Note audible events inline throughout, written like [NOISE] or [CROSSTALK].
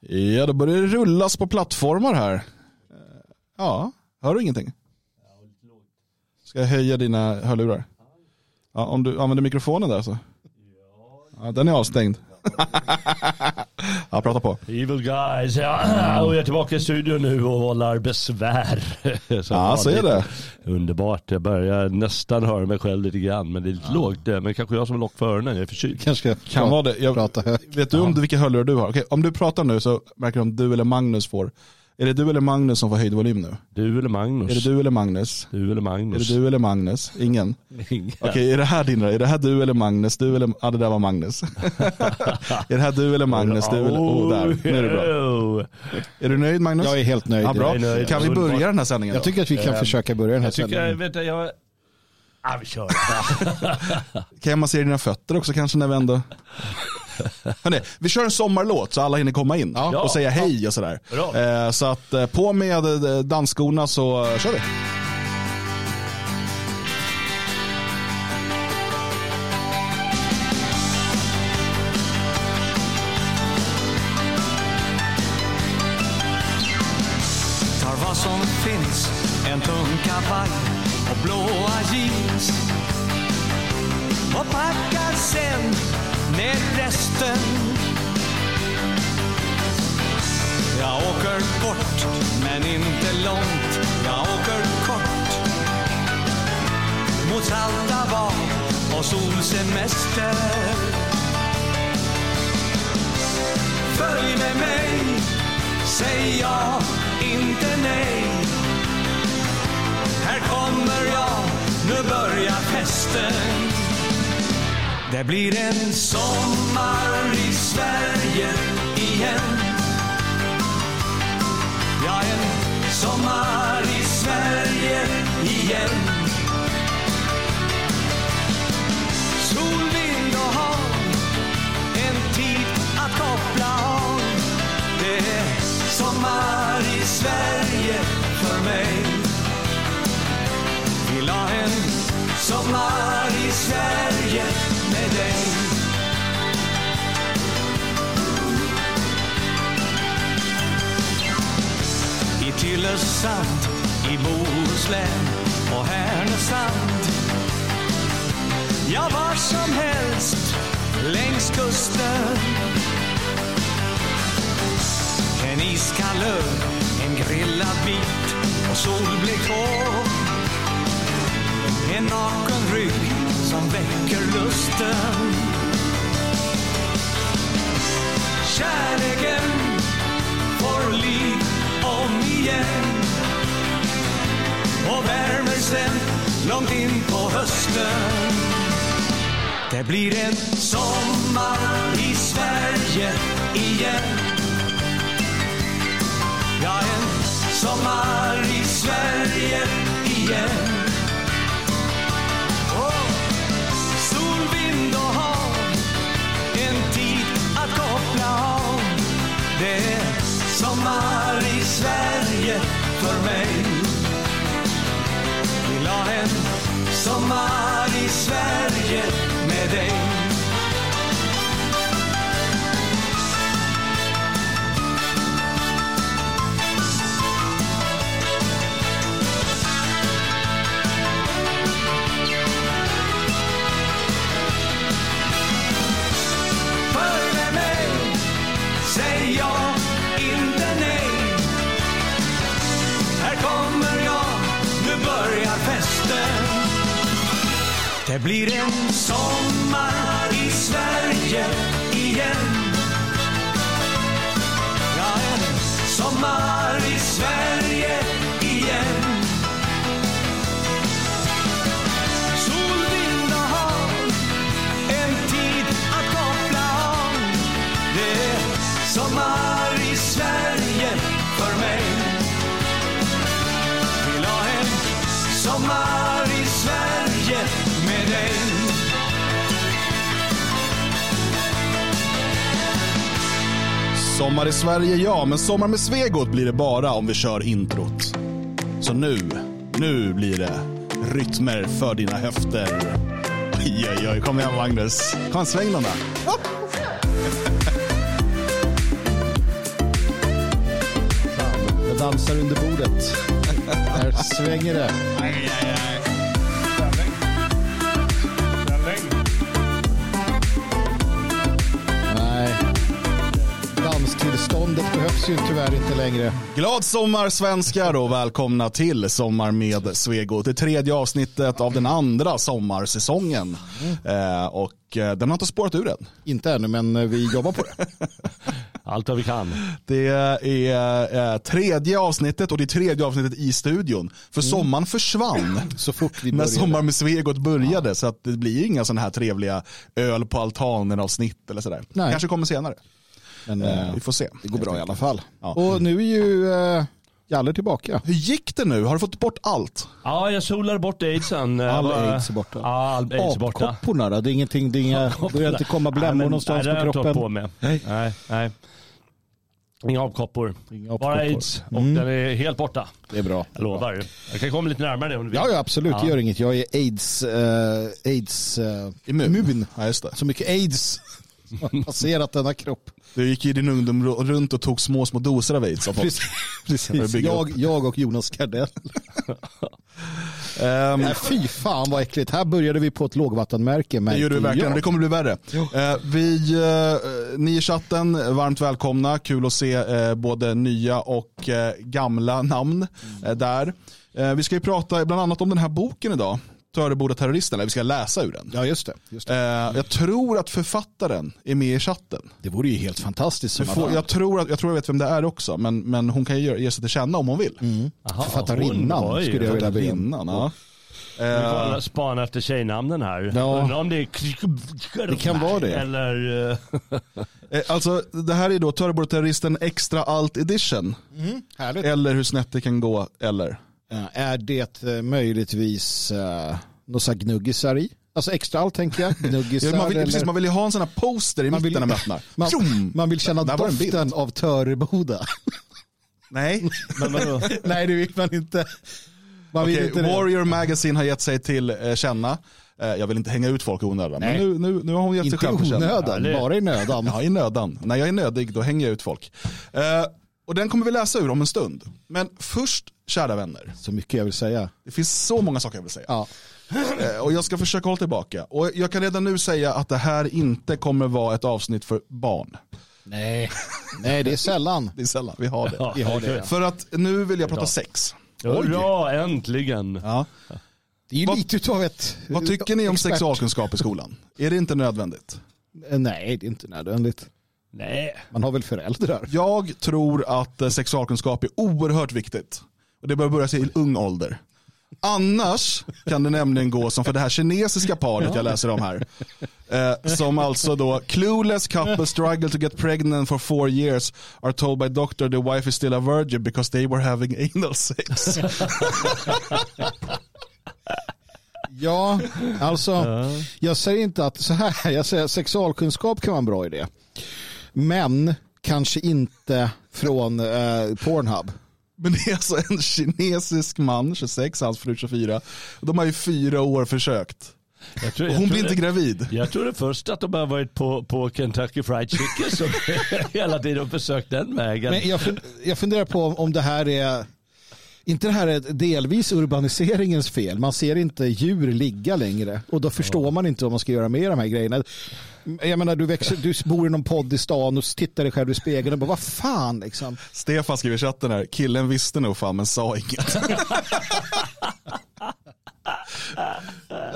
Ja, då börjar det rullas på plattformar här. Ja, hör du ingenting? Ska jag höja dina hörlurar? Ja, om du använder mikrofonen där så. Ja, den är avstängd. [LAUGHS] ja, prata på. Evil guys, ja. [CLEARS THROAT] Och jag är tillbaka i studion nu och vållar besvär. [LAUGHS] Ja, så är det. Underbart. Jag börjar nästan höra mig själv lite grann. Men det är lite lågt. eh, Men kanske jag som är lock för öronen. Jag är förkyld. Kanske Kan vara det. Jag, prata högt. vet du om du vilka hörlurar du har? Okej, om du pratar nu så märker du om du eller Magnus får. Är det du eller Magnus som får höjd volym nu? Du eller Magnus? Är det du eller Magnus? Du eller Är Magnus? det du eller Magnus? Ingen? Inga. Okej, är det här din? Är det här du eller Magnus? Du eller... Ja, det där var Magnus. [LAUGHS] är det här du eller Magnus? Du eller... Oh, där. Nu är det bra. Oh. Är du nöjd Magnus? Jag är helt nöjd. Ja, bra. Jag är nöjd. Kan vi börja den här sändningen Jag då? tycker att vi kan försöka börja den här Jag tycker, sändningen. vet du, jag... Ja, vi kör. [LAUGHS] Kan jag massera dina fötter också kanske när vi ändå... [LAUGHS] Hörrni, vi kör en sommarlåt så alla hinner komma in Ja. och säga hej och sådär. Bra. Eh, så att eh, på med eh, dansskorna så eh, kör vi. Tar vad som finns, en tung kavaj och blåa jeans. Och packar sen med resten. Jag åker bort, men inte långt. Jag åker kort. Mot salta bad och solsemester. Följ med mig Säg ja, inte nej Här kommer jag, nu börjar festen det blir en sommar i Sverige igen. Ja, en sommar i Sverige igen. Sol, vind och hav En tid att koppla av. Det är sommar i Sverige för mig. Vill ha en sommar i Sverige med dig. I Tylösand, i Bohuslän och Härnösand. Ja, var som helst längs kusten. En iskall öl, en grillad bit och solblekt hår. En naken rygg som väcker lusten. Kärleken får liv om igen. Och värmer sen långt in på hösten. Det blir en sommar i Sverige igen. Ja, en sommar i Sverige igen. Sommar i Sverige för mig. Vill ha en sommar i Sverige med dig. Det blir en sommar i Sverige. Sommar i Sverige ja, men sommar med Svegot blir det bara om vi kör introt. Så nu, nu blir det rytmer för dina höfter. Oj, oj, oj, kom igen Magnus. Kom sväng den där. dansar under bordet. Där svänger det. Nej. Danstillståndet behövs ju tyvärr inte längre. Glad sommar svenskar och välkomna till Sommar med Svegot. Det tredje avsnittet av den andra sommarsäsongen. Eh, och eh, den har inte spårat ur än. Inte ännu, men eh, vi jobbar på det. [LAUGHS] Allt vad vi kan. Det är eh, tredje avsnittet och det är tredje avsnittet i studion. För sommaren försvann [CLEARS THROAT] Så fort vi när börjar. Sommar med Svegot började. Så att det blir inga sådana här trevliga öl på altanen avsnitt eller sådär. Nej. Kanske kommer senare. Men Eh, eh, vi får se. det går bra i alla fall. Ja. Och nu är ju eh, Jalle tillbaka. Hur gick det nu? Har du fått bort allt? Ja, jag solar bort aidsen. All aids är borta. Ja, all aids är borta. Apkopporna då? Det är ingenting, det är inga, börjar inte komma blämmor Nej, men- någonstans nej, det har på jag kroppen? på med. Nej, nej. nej. Inga apkoppor. Inga Bara aids. Och Mm. den är helt borta. Det är bra. Jag lovar. Jag kan komma lite närmare det om du vill. Ja, ja absolut, det Ja. gör inget. Jag är aids, eh, aids eh, Immun. immun. Ja, just det. Så mycket aids har [LAUGHS] passerat denna kropp. Du gick i din ungdom ru- runt och tog små, små doser av aids. av folk. Precis. [LAUGHS] Jag, jag och Jonas Gardell. [LAUGHS] Ehm, Nej, fy fan vad äckligt. Här började vi på ett lågvattenmärke. Det gör du verkligen och det kommer bli värre. Eh, vi, eh, ni i chatten, varmt välkomna. Kul att se eh, både nya och gamla namn eh, där. Vi ska ju prata bland annat om den här boken idag. Töreboda terroristen, eller vi ska läsa ur den. Ja, just det. Just det. Eh, jag tror att författaren är med i chatten. det vore ju helt fantastiskt. Får, att- jag, tror att, jag tror jag vet vem det är också, men, men hon kan ju ge sig till känna om hon vill. Jaha, Författarinnan hon- oj, skulle jag vilja be. Vi Eh, spana efter tjejnamnen här. Ja. Undrar om det är... Det kan vara det. Eller... eh, [LAUGHS] eh, alltså, det här är då Töreboda terroristen extra alt edition. Härligt. Eller hur snett det kan gå, eller. Ja, är det eh, möjligtvis uh, några gnuggisar i? Alltså extra allt tänker jag. Gnuggisar [LAUGHS] Ja, man, vill, eller... precis, man vill ju ha en sån här poster i Man mitten vill- när man öppnar. [LAUGHS] man, man vill känna doften av Töreboda. [LAUGHS] Nej, Men vadå? Nej, det vill man inte. Man vill Okej, inte det. Warrior Magazine har gett sig till eh, känna. Eh, jag vill inte hänga ut folk i onödan, men nu, nu, nu har hon gett sig Inte i själv känna. onödan, det- bara i nödan. Ja, i nödan. När jag är nödig, då hänger jag ut folk. Eh, och den kommer vi läsa ur om en stund. Men först, kära vänner, Så mycket jag vill säga. det finns så många saker jag vill säga. Ja. [CLEARS THROAT] Eh, och jag ska försöka hålla tillbaka. Och jag kan redan nu säga att det här inte kommer vara ett avsnitt för barn. Nej. Nej, det är sällan. [LAUGHS] Det är sällan vi har det. Ja, Vi har det. ja. För att nu vill jag prata Bra. sex. Hurra, äntligen. Ja. Det är ju Vad- lite utav ett... Vad tycker ni om expert. sexualkunskap i skolan? Är det inte nödvändigt? Eh, Nej, det är inte nödvändigt. Nej. Man har väl föräldrar? Jag tror att eh, sexualkunskap är oerhört viktigt. Och det bör börja sig i ung ålder. Annars kan det nämligen gå som för det här kinesiska paret jag läser om här. Eh, som alltså då, clueless couple struggle to get pregnant for four years are told by doctor the wife is still a virgin because they were having anal sex. Ja, alltså jag säger inte att så här, jag säger att sexualkunskap kan vara en bra idé. Men kanske inte från eh, Pornhub. Men det är alltså en kinesisk man, 26, hans fru 24. De har ju fyra år försökt. Jag tror, jag hon tror blir inte det- gravid. Jag trodde först att de har varit på, på Kentucky Fried Chicken som [LAUGHS] hela tiden försökt den vägen. Men jag, jag funderar på om- om det här är inte det här är delvis urbaniseringens fel. Man ser inte djur ligga längre och då förstår man inte vad man ska göra med de här grejerna. Jag menar, du, växer, du bor i någon podd i stan och tittar dig själv i spegeln och bara vad fan liksom. Stefan skriver i chatten här, killen visste nog fan men sa inget. [LAUGHS]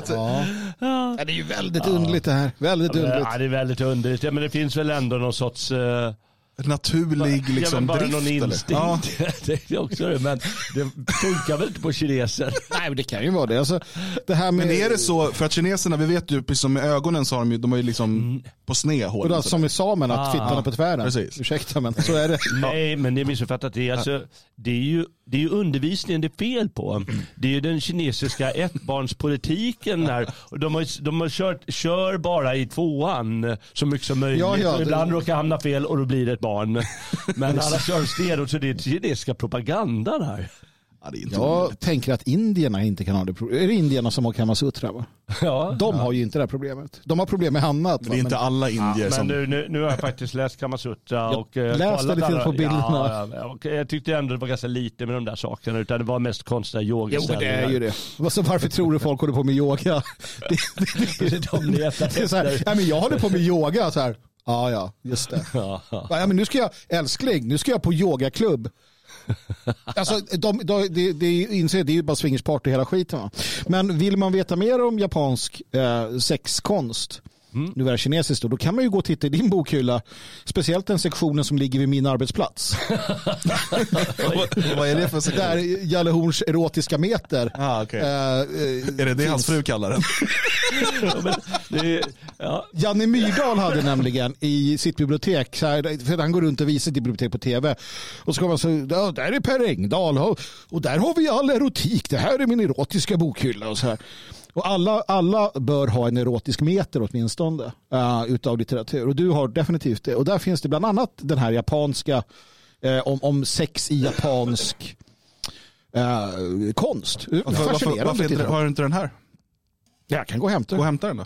Ja. Ja, det är ju väldigt underligt det här. Väldigt underligt. Ja, det är väldigt underligt. Ja, men det finns väl ändå någon sorts... eh, Naturlig ja, liksom bara drift. någon eller? instinkt. Ja, [LAUGHS] det är också det, men det funkar väl inte på kineser. [LAUGHS] Nej, men det kan ju vara det. Alltså, det här med, men är det så, för att kineserna, vi vet ju, precis som med ögonen så har de ju, de har ju liksom på sned hår. Då, som i samen, att Ah. fittan är på tvären. Precis. Ursäkta, men så är det. Nej, men det är missuppfattat. Det är, alltså, det, är ju, det är ju undervisningen det är fel på. Det är ju den kinesiska ettbarnspolitiken där. De har, de har kört, kör bara i tvåan så mycket som möjligt. Ja, ja, det- ibland råkar hamna fel och då blir det ett barn. Men [LAUGHS] alla kör stenhårt så det är kinesiska propagandan här. Ja, det är inte Jag omöjligt. tänker att indierna inte kan ha det problemet. Är det indierna som har kamasutra? Va? Ja. De har ju inte det här problemet. De har problem med annat. Men det är inte alla Ja, indier men som... nu, nu, nu har jag faktiskt läst Kamasutra och eh, läste kollat lite alla- på bilderna. Ja, ja, och jag tyckte ändå det var ganska lite med de där sakerna utan det var mest konstiga Jo, men det är ju det. Alltså, varför tror du folk håller på med yoga? [LAUGHS] Det, det, det, De letar det är så här, efter. ja, men jag håller på med yoga. Så här. Ja, ja, just det. [LAUGHS] Ja, ja. Ja, men nu ska jag, älskling, nu ska jag på yogaklubb. Alltså, de, de, det, de inser, det är ju bara swingersparty hela skiten. Va? Men vill man veta mer om japansk eh, sexkonst, nu är det kinesiskt, då, då kan man ju gå och titta i din bokhylla. Speciellt den sektionen som ligger vid min arbetsplats. [LAUGHS] Vad- Vad är det för sektion? Där Jalle Horns erotiska meter. Ah, okej. eh, eh, Är det det hans fru kallar den? [LAUGHS] Ja, det, ja, Janne Myrdal hade nämligen i sitt bibliotek, så här, för han går runt och visar sitt bibliotek på tv. Och så kommer man så, ja, där är Per Engdahl och, och där har vi all erotik. Det här är min erotiska bokhylla. Och så här. Och alla, alla bör ha en erotisk meter åtminstone uh, utav litteratur. Och du har definitivt det. Och där finns det bland annat den här japanska, eh, om, om sex i japansk eh, konst. Varför, varför, varför på. har du inte den här? Jag kan gå och hämta Gå och den. hämta den då.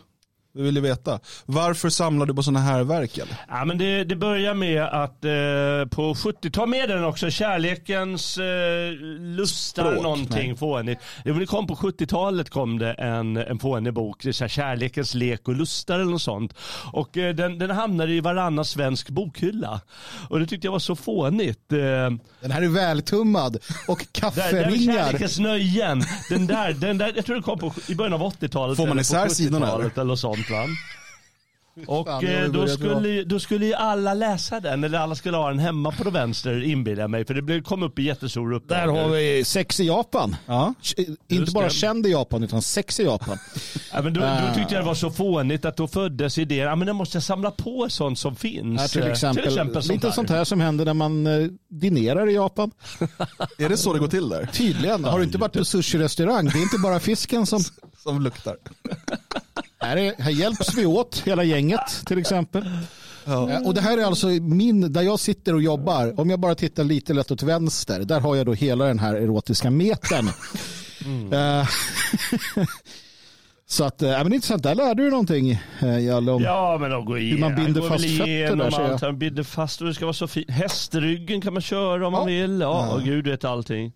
Vi vill ju veta. Varför samlar du på sådana här verk? Eller? Ja, men det, det börjar med att eh, på 70 ta med den också, kärlekens eh, lustar Språk, någonting fånigt. Det, det kom på 70-talet kom det en, en fånig bok, det så här, kärlekens lek och lustar eller något sånt. Och eh, den, den hamnade i varannan svensk bokhylla. Och det tyckte jag var så fånigt. Eh, Den här är vältummad och [LAUGHS] där, där är kafferingar. kärlekens nöjen. Den där, den där, jag tror den kom på, i början av 80-talet. Får man eller isär sidorna, 70-talet eller något sånt va. Och Fan, eh, då, skulle, ju- då skulle ju alla läsa den, eller alla skulle ha den hemma på den vänster inbillar jag mig. För det blev- kom upp i jättestor upplaga. Där har vi sex i Japan. Ja. Inte bara det. känd i Japan utan sex i Japan. [LAUGHS] Ja, men då, då tyckte jag det var så fånigt att då föddes idén, ja men jag måste samla på sånt som finns. Här till Eh, exempel, sånt lite här. sånt här som händer när man eh, dinerar i Japan. [LAUGHS] Är det så det går till där? Tydligen. Har du inte varit på sushi-restaurang? Det är inte bara fisken som... [LAUGHS] Som luktar. [LAUGHS] Här, är, här hjälps vi åt, hela gänget till exempel. Eh, Och det här är alltså min, där jag sitter och jobbar. Om jag bara tittar lite lätt åt vänster, där har jag då hela den här erotiska metern. [LAUGHS] Eh, [LAUGHS] Så att, äh, men det är intressant, där lärde du någonting Jalle om Ja men de går igenom, man binder går fast fötter där, allt. Han binder fast och det ska vara så fint. Hästryggen kan man köra om man vill. Ja, och gud vet allting.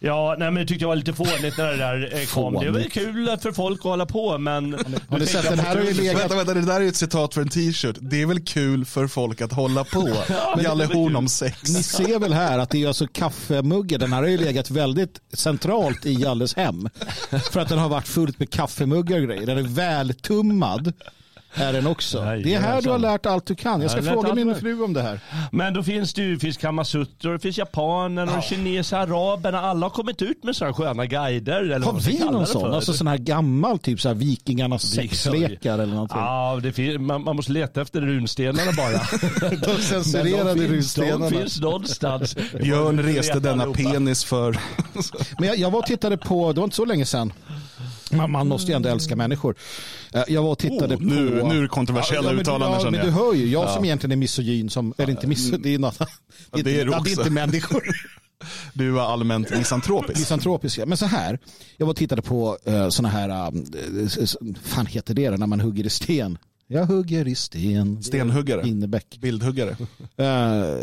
Ja, nej men det tyckte jag var lite fånigt när det där eh, kom. Det är väl Fånigt. kul för folk att hålla på men... Har ni sett den här har ju legat Vänta, vänta, det där är ju ett citat för en t-shirt. Det är väl kul för folk att hålla på. Jalle det Horn om sex. Ni ser väl här att det är alltså kaffemuggen. Den här har ju legat väldigt centralt i Jalles hem. För att den har varit fullt med kaffemuggar och grejer. Den är vältummad. Är den också. Nej, Det är här du har lärt allt du kan. Jag ska Jag fråga min fru om det här. Men då finns det ju det finns kamasutra, det finns japanerna, och kineser, araberna. Alla har kommit ut med sådana sköna guider. Eller Har vi någon sån? Alltså sån här gammal, typ så här vikingarnas Vik- sexlekar eller någonting. Ja, det fin- man, man måste leta efter runstenarna bara. [LAUGHS] De censurerade de finns, runstenarna. de finns någonstans. Björn reste denna penis för... Men jag, jag var och tittade på, det var inte så länge sedan. Man, man måste ju ändå älska människor. Eh, Jag var och tittade Oh, på... nu, nu är det kontroversiella Ja, uttalanden ja, men du hör ju, jag som egentligen är misogyn, som, eller inte misogyn, det är något. Ja, det är du ja, det är inte människor. [LAUGHS] Du är allmänt misantropisk. Misantropiska. Men så här, jag var och tittade på uh, såna här, uh, fan heter det när man hugger i sten? Jag hugger i sten. Stenhuggare. Innebäck. Bildhuggare. [LAUGHS] Eh,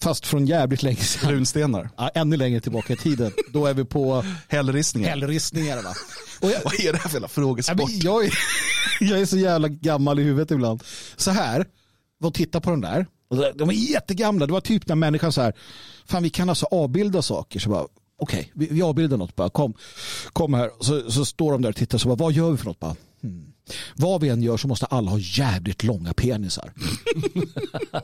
fast från jävligt länge sedan. Runstenar. Ja, ännu längre tillbaka i tiden. Då är vi på [LAUGHS] Hällristningar. hällristningar. Va? Och [LAUGHS] jag, Vad är det här för jävla Ja, frågesport? men jag, är, jag är så jävla gammal i huvudet ibland. Så här, och titta på den där. De är jättegamla. Det var typ när människan så här, fan vi kan alltså avbilda saker. Så bara, okej, vi, vi avbildar något bara. Kom, kom här. Så, så står de där och tittar så bara, vad gör vi för något? Bara, hmm. Vad vi än gör så måste alla ha jävligt långa penisar.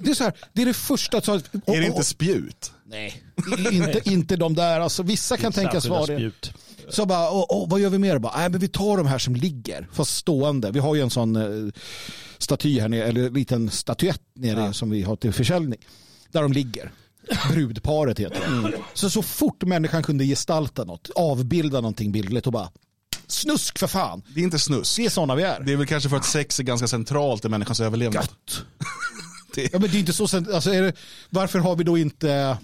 det är så här, det är det första. Så, Är det inte spjut? Nej, [LAUGHS] inte, inte de där. Alltså, vissa kan tänkas vara det. spjut. Så bara, åh, åh, vad gör vi mer? Bara, nej, men vi tar de här som ligger, fast stående. Vi har ju en sån eh, staty här nere, eller en liten statyett nere som vi har till försäljning. Där de ligger. Brudparet heter det. Så, så fort människan kunde gestalta något, avbilda någonting bildligt och bara snusk för fan. Det är inte snusk. Det är sådana vi är. Det är väl kanske för att sex är ganska centralt i människans överlevnad. [LAUGHS] Ja, men det är inte så, sen- alltså, är det, varför har vi då inte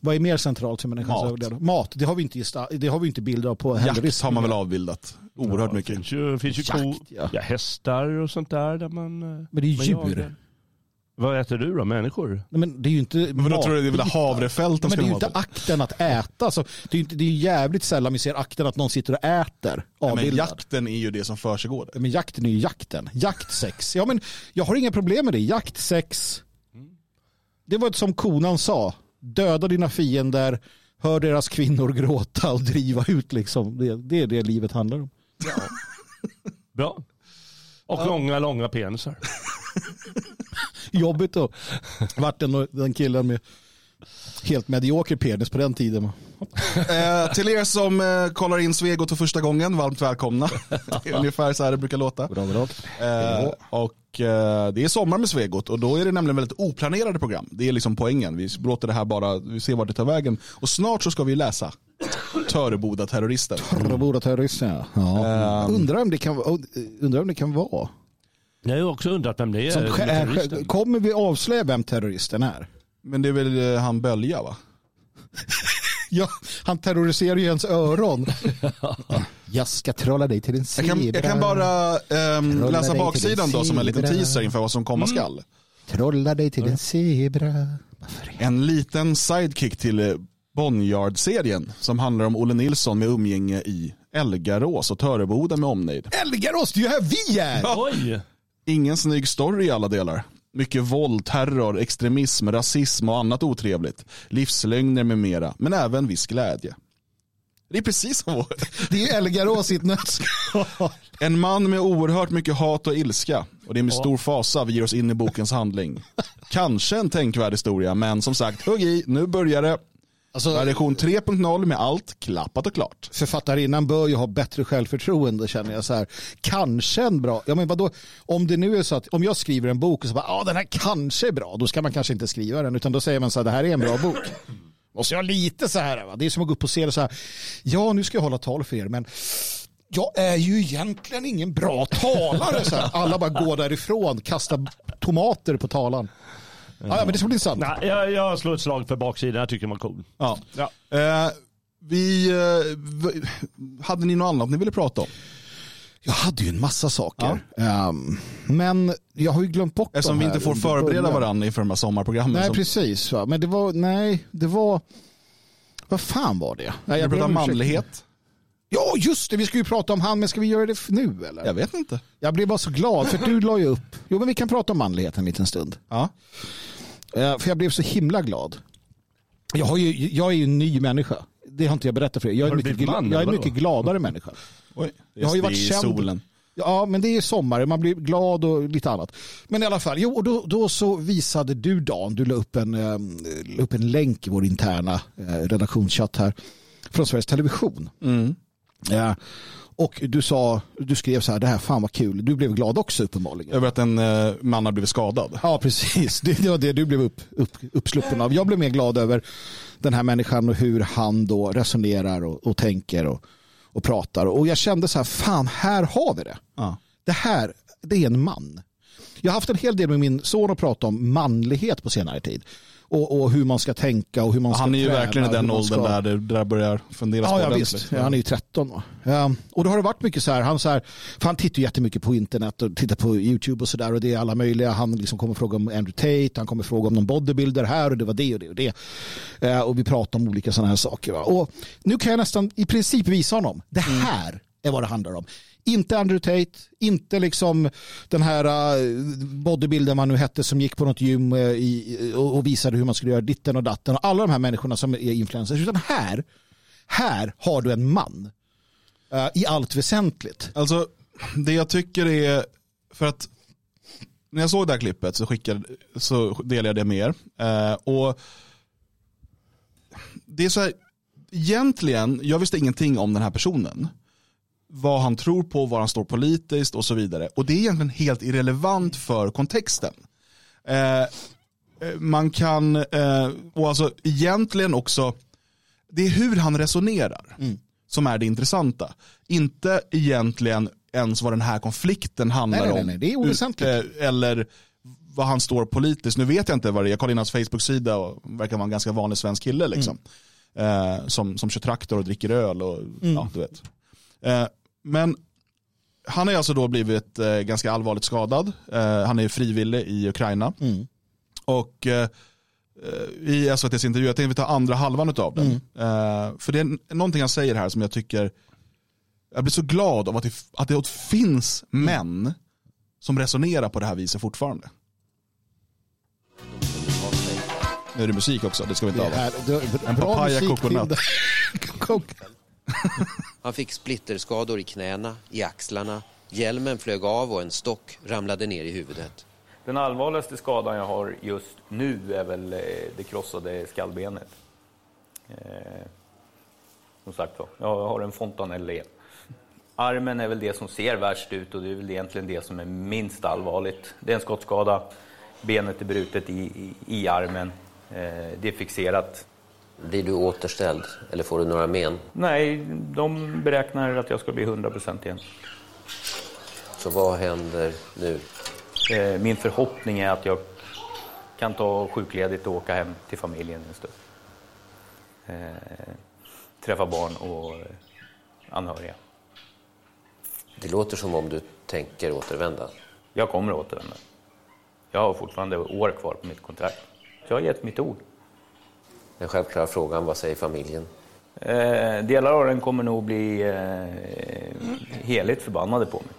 Vad är mer centralt för människans Mat. överlevnad? Mat, det har vi inte, gesta- det har vi inte bilder av på Jakt Hellrisk. har man väl avbildat. Oerhört Ja, mycket. finns ju, finns ju ko, Jakt, ja. ja. hästar och sånt där. där man, eh, Men det är djur. Vad äter du då? Människor? Nej, Men det är ju inte Men då tror du det är väl havrefält de Men det är ju inte på? akten att äta. Alltså, det är ju inte, det är jävligt sällan vi ser akten att någon sitter och äter Ja, men jakten är ju det som försiggår. Men jakten är ju jakten. Jaktsex. Ja, men jag har inga problem med det. Jaktsex. Det var som konan sa. Döda dina fiender, hör deras kvinnor gråta och driva ut. Liksom. Det, det är det livet handlar om. Bra. Och långa, långa penisar. [LAUGHS] Jobbigt då. Vart den, den killen med helt medioker penis på den tiden. Eh, till er som eh, kollar in Svegot för första gången, varmt välkomna. Det är ungefär så här det brukar låta. Bra, bra. Eh, och eh, det är sommar med Svegot och då är det nämligen väldigt oplanerade program. Det är liksom poängen. Vi låter det här bara, vi ser vart det tar vägen. Och snart så ska vi läsa Töreboda terroristen. Torrborda terrorister. Ja. Ja. Ehm. Undrar, om det kan, undrar om det kan vara. Jag har också undrat vem det är. Som, är, terroristen. kommer vi avslöja vem terroristen är? Men det är väl eh, han Bölja va? [LAUGHS] Ja, han terroriserar ju ens öron. [LAUGHS] jag ska trolla dig till en Jag zebra. kan, jag kan bara Trolla läsa baksidan då som en liten teaser inför vad som komma skall. Trolla dig till en zebra. En liten sidekick till eh, Bonnyard-serien som handlar om Olle Nilsson med umgänge i Elgarås och Töreboda med omnejd. Elgarås, det är ju här vi är! Oj! Ingen snygg story i alla delar. Mycket våld, terror, extremism, rasism och annat otrevligt. Livslögner med mera, men även viss glädje. Det är precis som vår. [LAUGHS] Det är Elgarås i ett nötskal. En man med oerhört mycket hat och ilska. Och det är med stor fasa vi ger oss in i bokens handling. Kanske en tänkvärd historia, men som sagt, hugg i, nu börjar det. Alltså, Version 3.0 med allt klappat och klart. författarinnan bör ju ha bättre självförtroende känner jag så här. Kanske en bra, ja men vadå, om det nu är så att om jag skriver en bok och så bara, ja den här kanske är bra, då ska man kanske inte skriva den, utan då säger man så här, det här är en bra bok. Måste jag lite så här, va? det är som att gå upp och se det så här, ja nu ska jag hålla tal för er, men jag är ju egentligen ingen bra talare. Så här. Alla bara går därifrån, kastar tomater på talan. Ja, ja, men det ska bli sant. Nej, jag, jag slår ett slag för baksidan. Jag tycker den var cool. Ja. Ja. Eh, vi, eh, hade ni något annat ni ville prata om? Jag hade ju en massa saker. Ehm, men jag har ju glömt bort Eftersom de vi inte får förbereda varandra inför de här sommarprogrammen. Nej, som, precis. Va? Men det var, nej, det var, vad fan var det? Nej, jag ber pratar manlighet. Ja, just det. Vi ska ju prata om han, men ska vi göra det nu eller? Jag vet inte. Jag blev bara så glad, för du la ju upp. Jo, men vi kan prata om manlighet en liten stund. Ja. Eh, För jag blev så himla glad. Jag, har ju, jag är ju en ny människa. Det har inte jag berättat för er. Jag är mycket, man, jag är en mycket gladare människa. Oj, Jag har ju det varit är känd. solen. Ja, men det är sommar. Man blir glad och lite annat. Men i alla fall, jo, och då, då så visade du Dan, du la upp en, eh, la upp en länk i vår interna eh, redaktionschatt här från Sveriges Television. Mm. Ja. Och du sa, du skrev så här, det här fan vad kul. Du blev glad också uppenbarligen. Över att en eh, man har blivit skadad. Ja, precis. [LAUGHS] Det, det var det du blev upp, upp, uppsluppen av. Jag blev mer glad över den här människan och hur han då resonerar och, och tänker och, och pratar. Och jag kände så här, fan, här har vi det. Ja. Det här, det är en man. Jag har haft en hel del med min son att prata om manlighet på senare tid. Och, och hur man ska tänka och hur man ska Han är ju träna, verkligen i den åldern ska- där det där börjar funderas Ja, på ja visst. Ja, han är ju 13. Va? Ja, och då har det varit mycket så här, han, så här, han tittar ju jättemycket på internet och tittar på YouTube och sådär och det är alla möjliga. Han liksom kommer fråga om Andrew Tate, han kommer fråga om någon bodybuilder här och det var det och det och det. Eh, och vi pratar om olika sådana här saker. Va? Och nu kan jag nästan i princip visa honom, det här är vad det handlar om. Inte Andrew Tate, inte liksom den här eh, bodybuilden man nu hette som gick på något gym eh, och, visade hur man skulle göra ditten och datten och alla de här människorna som är influencers. Utan här, här har du en man eh, i allt väsentligt. Alltså, det jag tycker är, för att när jag såg det här klippet så, skickade, så delade jag det med er. Eh, och det är så här, egentligen, jag visste ingenting om den här personen. Vad han tror på, var han står politiskt och så vidare. Och det är egentligen helt irrelevant för kontexten. Eh, eh, man kan, eh, och alltså egentligen också, det är hur han resonerar som är det intressanta. Inte egentligen ens vad den här konflikten handlar Nej, nej, nej, om. det är oväsentligt. Eh, Eller vad han står politiskt. Nu vet jag inte vad det är, jag kollade in hans Facebook-sida och verkar vara en ganska vanlig svensk kille liksom. Eh, som, som kör traktor och dricker öl och ja, du vet. Eh, men han har alltså då blivit eh, ganska allvarligt skadad. Eh, han är frivillig i Ukraina. Mm. Och eh, i SVTs intervju, jag tänkte vi tar andra halvan av den. Eh, för det är någonting han säger här som jag tycker, jag blir så glad av att det, att det finns män som resonerar på det här viset fortfarande. Nu är det musik också, det ska vi inte ha. En papaya coconut. [LAUGHS] Han fick splitterskador i knäna, i axlarna. Hjälmen flög av och en stock ramlade ner i huvudet. Den allvarligaste skadan jag har just nu är väl eh, det krossade skallbenet. Eh, som sagt var, jag har en fontanelle. Armen är väl det som ser värst ut och det är väl egentligen det som är minst allvarligt. Det är en skottskada, benet är brutet i, i, i armen, eh, det är fixerat. Blir du återställd eller får du några men? Nej, de beräknar att jag ska bli 100% igen. Så vad händer nu? Eh, Min förhoppning är att jag kan ta sjukledigt och åka hem till familjen en stund. Eh, träffa barn och eh, anhöriga. Det låter som om du tänker återvända. Jag kommer att återvända. Jag har fortfarande år kvar på mitt kontrakt. Jag har gett mitt ord. Den självklara frågan, vad säger familjen? Eh, delar av den kommer nog bli eh, heligt förbannade på mig.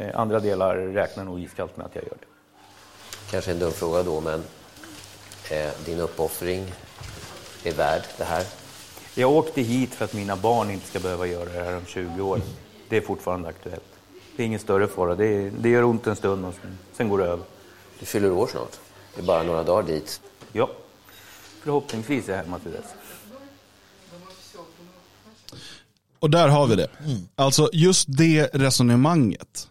Eh, andra delar räknar nog iskallt med att jag gör det. Kanske en dum fråga då, men eh, din uppoffring är värd det här. Jag åkte hit för att mina barn inte ska behöva göra det här om 20 år. Det är fortfarande aktuellt. Det är ingen större fara. Det, det gör ont en stund och sen, sen går det över. Du fyller år snart. Det är bara några dagar dit. Ja, förhoppningsvis är hemma till dess. Och där har vi det. Alltså just det resonemanget.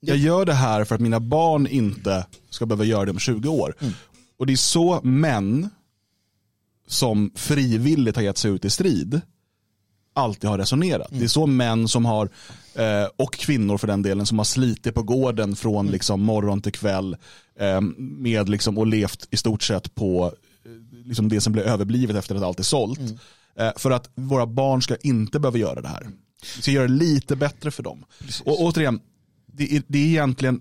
Jag gör det här för att mina barn inte ska behöva göra det om 20 år. Och det är så män som frivilligt har gett sig ut i strid alltid har resonerat. Det är så män som har, eh, och kvinnor för den delen, som har slitit på gården från liksom morgon till kväll eh, med liksom, och levt i stort sett på eh, liksom det som blir överblivet efter att allt är sålt. Eh, för att våra barn ska inte behöva göra det här. Vi ska göra det lite bättre för dem. Och återigen, det är, det är egentligen,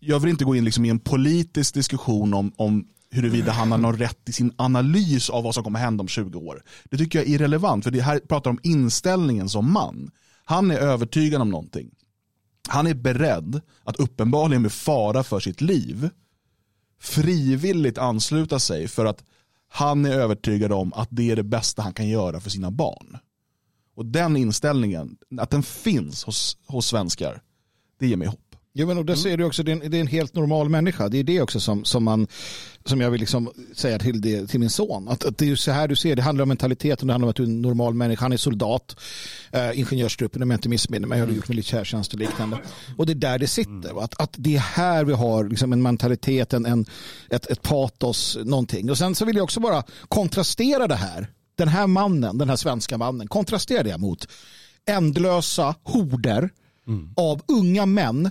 jag vill inte gå in liksom i en politisk diskussion om, om huruvida han har någon rätt i sin analys av vad som kommer hända om 20 år. Det tycker jag är irrelevant, för det här pratar om inställningen som man. Han är övertygad om någonting. Han är beredd att uppenbarligen med fara för sitt liv frivilligt ansluta sig för att han är övertygad om att det är det bästa han kan göra för sina barn. Och den inställningen, att den finns hos, hos svenskar, det ger mig hopp. Jo, men och där ser du också, det är, en, det är en helt normal människa. Det är det också som, som, man, som jag vill liksom säga till, det, till min son. Att, att det är så här du ser, det handlar om mentaliteten, det handlar om att du är en normal människa. Han är soldat, eh, ingenjörstruppen om jag inte missminner mig, jag har gjort militärtjänst och liknande. Och det är där det sitter. Att, att det är här vi har liksom en mentalitet, en, en, ett, ett patos, någonting. Och sen så vill jag också bara kontrastera det här. Den här mannen, den här svenska mannen, kontrastera det mot ändlösa horder av unga män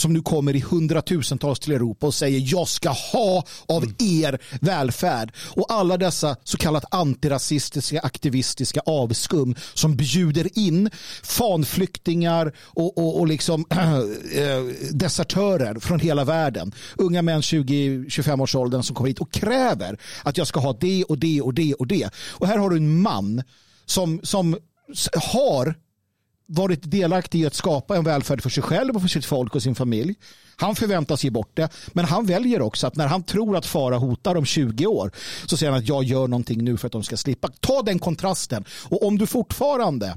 som nu kommer i hundratusentals till Europa och säger jag ska ha av er välfärd. Och alla dessa så kallat antirasistiska aktivistiska avskum som bjuder in fanflyktingar och, och, och liksom [CLEARS THROAT] eh, desertörer från hela världen. Unga män 20-25 års åldern som kommer hit och kräver att jag ska ha det och det och det och det. Och här har du en man som, som har varit delaktig i att skapa en välfärd för sig själv och för sitt folk och sin familj. Han förväntas ge bort det, men han väljer också att när han tror att fara hotar om 20 år så säger han att jag gör någonting nu för att de ska slippa. Ta den kontrasten och om du fortfarande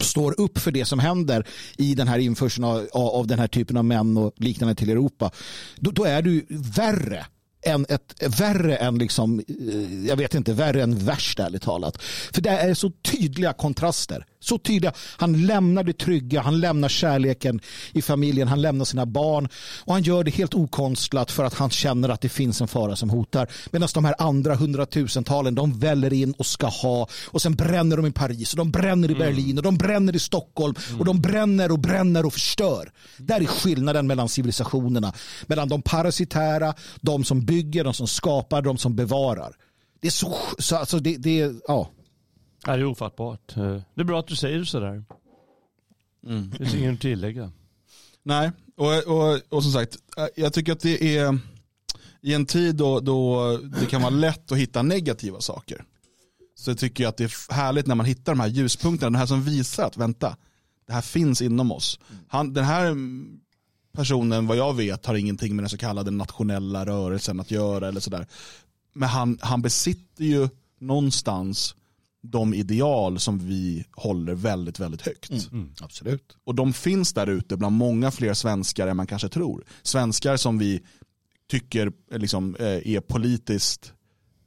står upp för det som händer i den här införseln av, av den här typen av män och liknande till Europa, då, då är du värre än ett, värre än liksom, eh, jag vet inte, värre än värst ärligt talat. För det är så tydliga kontraster så tydliga. Han lämnar det trygga, han lämnar kärleken i familjen, han lämnar sina barn och han gör det helt okonstlat för att han känner att det finns en fara som hotar. Medan de här andra hundratusentalen, de väller in och ska ha och sen bränner de i Paris och de bränner i Berlin och de bränner i Stockholm och de bränner och bränner och förstör. Där är skillnaden mellan civilisationerna, mellan de parasitära, de som bygger, de som skapar, de som bevarar. Det är så, så alltså det, det är, ja. Ja, det är ofattbart. Det är bra att du säger sådär. Det finns inget att tillägga. Nej, och, och, och som sagt, jag tycker att det är i en tid då, då det kan vara lätt att hitta negativa saker. Så tycker jag att det är härligt när man hittar de här ljuspunkterna, den här som visar att vänta, det här finns inom oss. Han, den här personen, vad jag vet, har ingenting med den så kallade nationella rörelsen att göra eller sådär. Men han, han besitter ju någonstans de ideal som vi håller väldigt, väldigt högt. Absolut. Och de finns där ute bland många fler svenskar än man kanske tror. Svenskar som vi tycker eh, liksom, eh, är politiskt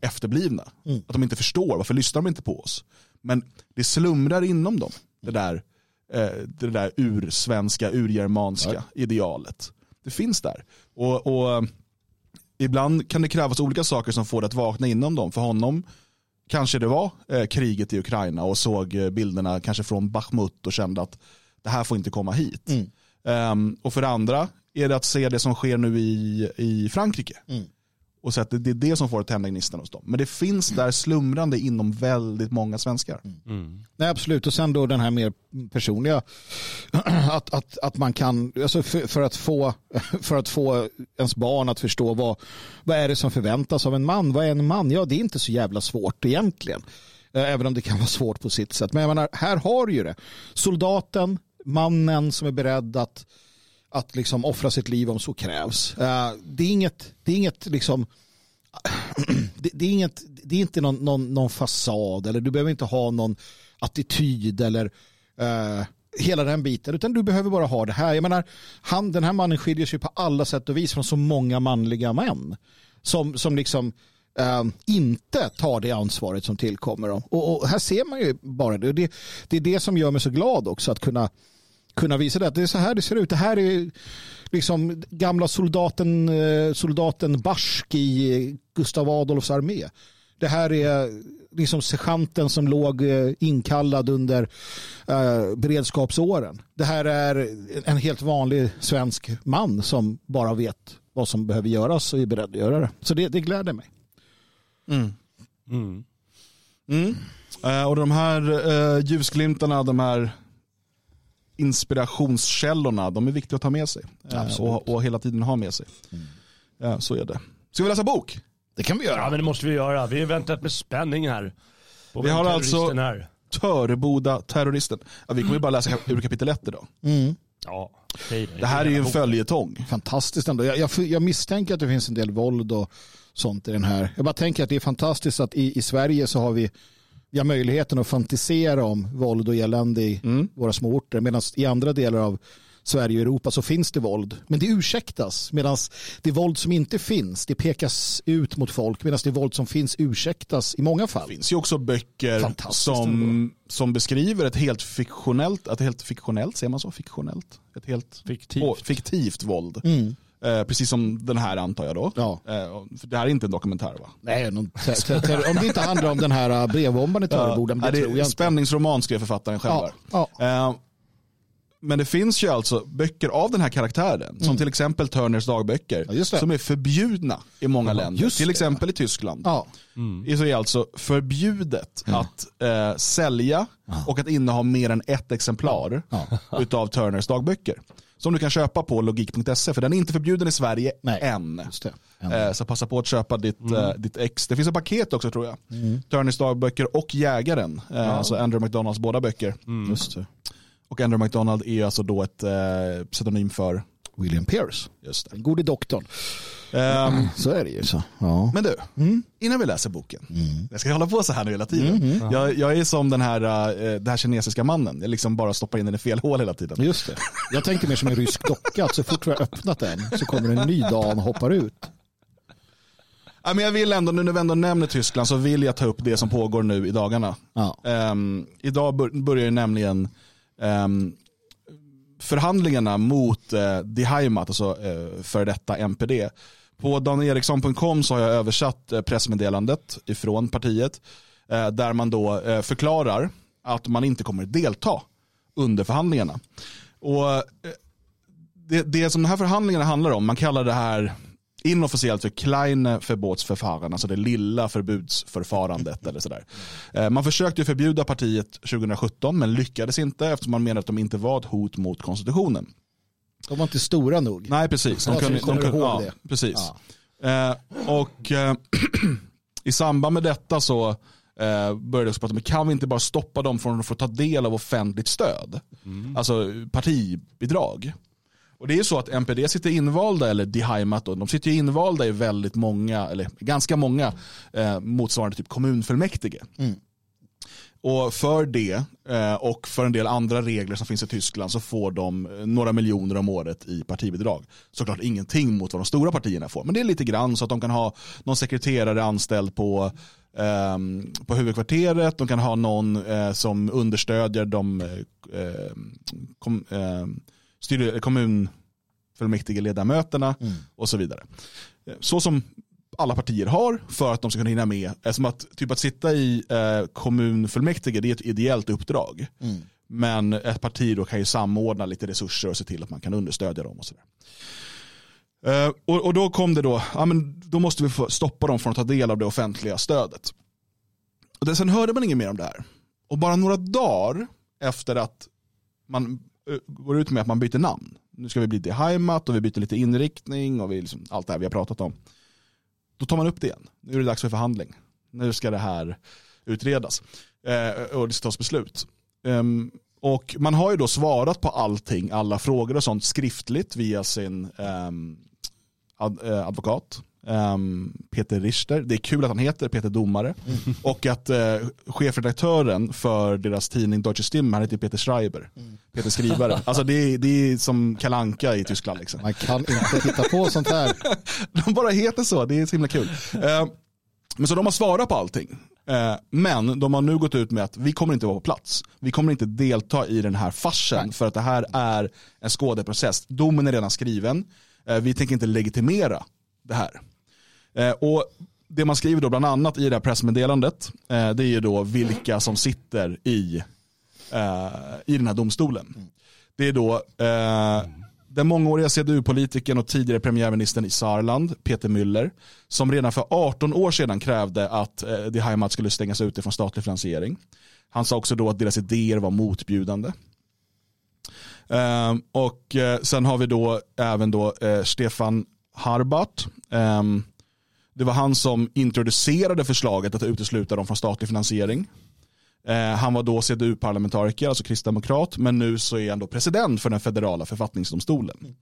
efterblivna. Att de inte förstår, varför lyssnar de inte på oss? Men det slumrar inom dem, det där, eh, det där ursvenska, urgermanska idealet. Det finns där. Och, och ibland kan det krävas olika saker som får det att vakna inom dem. För honom kanske det var eh, kriget i Ukraina och såg eh, bilderna kanske från Bachmut och kände att det här får inte komma hit. Ehm, och för det andra är det att se det som sker nu i, i Frankrike. Och så att det, är det som får att tända gnistan hos dem. Men det finns där slumrande inom väldigt många svenskar. Nej, absolut. Och sen då den här mer personliga. [CLEARS THROAT] Att, att, att man kan, alltså för, för, att få, [LAUGHS] för att få ens barn att förstå vad, vad är det som förväntas av en man. Vad är en man? Ja, det är inte så jävla svårt egentligen. Eh, Även om det kan vara svårt på sitt sätt. Men jag menar, här har du ju det. Soldaten, mannen som är beredd att, att liksom offra sitt liv om så krävs. Eh, det är inget, det är inget liksom [CLEARS THROAT] det, är inget, det är inte någon, någon, någon fasad eller du behöver inte ha någon attityd eller eh, hela den biten utan du behöver bara ha det här. Jag menar, han, den här mannen skiljer sig på alla sätt och vis från så många manliga män som, som liksom eh, inte tar det ansvaret som tillkommer dem. Och, och här ser man ju bara det. Och det. Det är det som gör mig så glad också att kunna kunna visa det. Att det är så här det ser ut. Det här är liksom gamla soldaten, eh, soldaten Barsk i Gustav Adolfs armé. Det här är liksom sergeanten som låg eh, inkallad under eh, beredskapsåren. Det här är en helt vanlig svensk man som bara vet vad som behöver göras och är beredd att göra det. Så det, det gläder mig. Mm. Mm. Eh, och de här eh, ljusglimtarna, de här inspirationskällorna, de är viktiga att ta med sig. Eh, och, och hela tiden ha med sig. Ja, så är det. Ska vi läsa bok? Det kan vi Ja, göra. men det måste vi göra. Vi har väntat med spänning här. Vi har alltså- Är. Töreboda terroristen. Ja, vi kommer ju bara läsa ur kapitel 1 idag. Mm. Ja, då. Det här är ju en följetong. Fantastiskt ändå. Jag, jag, jag misstänker att det finns en del våld och sånt i den här. Jag bara tänker att det är fantastiskt att i, i Sverige så har vi, vi har möjligheten att fantisera om våld och elände i våra små orter. Medan i andra delar av Sverige och Europa så finns det våld. Men det ursäktas. Medan det våld som inte finns, det pekas ut mot folk. Medan det våld som finns ursäktas i många fall. Det finns ju också böcker som, som beskriver ett helt fiktionellt, ett helt fiktionellt, säger man så? Fiktionellt? Ett helt Fiktivt. Fiktivt våld. Mm. Eh, precis som den här antar jag då. Ja. Eh, för det här är inte en dokumentär va? Nej, någon om det inte handlar om den här äh, brevbombaren i Töreboda, Nej, det, det tror jag spänningsroman skrev författaren själv. Ja, ja. Eh, men det finns ju alltså böcker av den här karaktären, som till exempel Turners dagböcker, Mm. Ja, som är förbjudna i många länder. just Till det. exempel i Tyskland. Ja. Det är alltså förbjudet att eh, sälja och att inneha mer än ett exemplar [LAUGHS] utav Turners dagböcker. Som du kan köpa på logik.se, för den är inte förbjuden i Sverige Nej, än. just det. Än. Eh, så passa på att köpa ditt, eh, ditt ex. Det finns ett paket också tror jag. Turners dagböcker och Jägaren, eh, alltså Andrew McDonalds båda böcker. Just det. Och Andrew McDonald är alltså då ett eh, pseudonym för, William Pierce. just det. Den gode doktorn. Ehm, Så är det ju. Så. Ja. Men du, innan vi läser boken. Jag ska hålla på så här nu hela tiden. Jag, jag är som den här, eh, den här kinesiska mannen. Jag liksom bara stoppar in den i fel hål hela tiden. Just det. Jag tänker mer som en rysk docka. Att så fort vi har öppnat den så kommer en ny dan och hoppar ut. Ja, men jag vill ändå, nu när vi ändå nämner Tyskland så vill jag ta upp det som pågår nu i dagarna. Ja. Ehm, idag bör, börjar ju nämligen Ehm, förhandlingarna mot eh, Die Heimat, alltså eh, för detta MPD. På danieriksson.com så har jag översatt eh, pressmeddelandet ifrån partiet eh, där man då eh, förklarar att man inte kommer delta under förhandlingarna. Och eh, det, det som de här förhandlingarna handlar om, man kallar det här inofficiellt för kleine förbotsförfaran, alltså det lilla förbudsförfarandet eller sådär. Eh, Man försökte ju förbjuda partiet 2017 men lyckades inte eftersom man menade att de inte var ett hot mot konstitutionen. De var inte stora nog. Nej, precis. De kunde, de kunde, ja, det? precis. Ja. Eh, och eh, [CLEARS THROAT] i samband med detta så eh, började jag prata om, kan vi inte bara stoppa dem från att få ta del av offentligt stöd? Alltså partibidrag. Och det är ju så att NPD sitter invalda, eller Die Heimat, de sitter ju invalda i väldigt många, eller ganska många eh, motsvarande typ kommunfullmäktige. Och för det eh, och för en del andra regler som finns i Tyskland så får de eh, några miljoner om året i partibidrag. Såklart ingenting mot vad de stora partierna får, men det är lite grann så att de kan ha någon sekreterare anställd på, ehm, på huvudkvarteret, de kan ha någon eh, som understödjer de kom, eh, styr, kommunfullmäktige ledamöterna och så vidare. Så som alla partier har för att de ska kunna hinna med. Eh, Som att, typ att sitta i eh, kommunfullmäktige det är ett ideellt uppdrag. Men ett parti då kan ju samordna lite resurser och se till att man kan understödja dem. och sådär. Eh, och, och då kom det då, ja, men då måste vi stoppa dem från att ta del av det offentliga stödet. Och sen hörde man inget mer om det här. Och bara några dagar efter att man Eh, går ut med att man byter namn. Nu ska vi bli till Heimat och vi byter lite inriktning och vi liksom, allt det här vi har pratat om. Då tar man upp det igen. Nu är det dags för förhandling. Nu ska det här utredas eh, och det ska tas beslut. Um, och man har ju då svarat på allting, alla frågor och sånt skriftligt via sin um, ad, eh, advokat ehm, Peter Richter. Det är kul att han heter Peter Domare. Och att eh, chefredaktören för deras tidning Deutsche Stimme, han heter Peter Schreiber. Peter Skrivare. Alltså det är, det är som Kalanka i Tyskland. Liksom. Man kan inte hitta på sånt här. [LAUGHS] De bara heter så, det är så himla kul. Eh, Men så de har svarat på allting. Eh, Men de har nu gått ut med att vi kommer inte vara på plats. Vi kommer inte delta i den här farsen för att det här är en skådeprocess. Domen är redan skriven. Vi tänker inte legitimera det här. Eh, och det man skriver då bland annat i det här pressmeddelandet eh, det är ju då vilka som sitter i, eh, i den här domstolen. Det är då den mångåriga CDU-politikern och tidigare premiärministern i Saarland, Peter Müller, som redan för 18 år sedan krävde att eh, Die Heimat skulle stängas ute från statlig finansiering. Han sa också då att deras idéer var motbjudande. Eh, och eh, sen har vi då även då eh, Stefan Harbart. Ehm, det var han som introducerade förslaget att utesluta dem från statlig finansiering. Eh, han var då CDU-parlamentariker, alltså kristdemokrat, men nu så är han då president för den federala författningsdomstolen.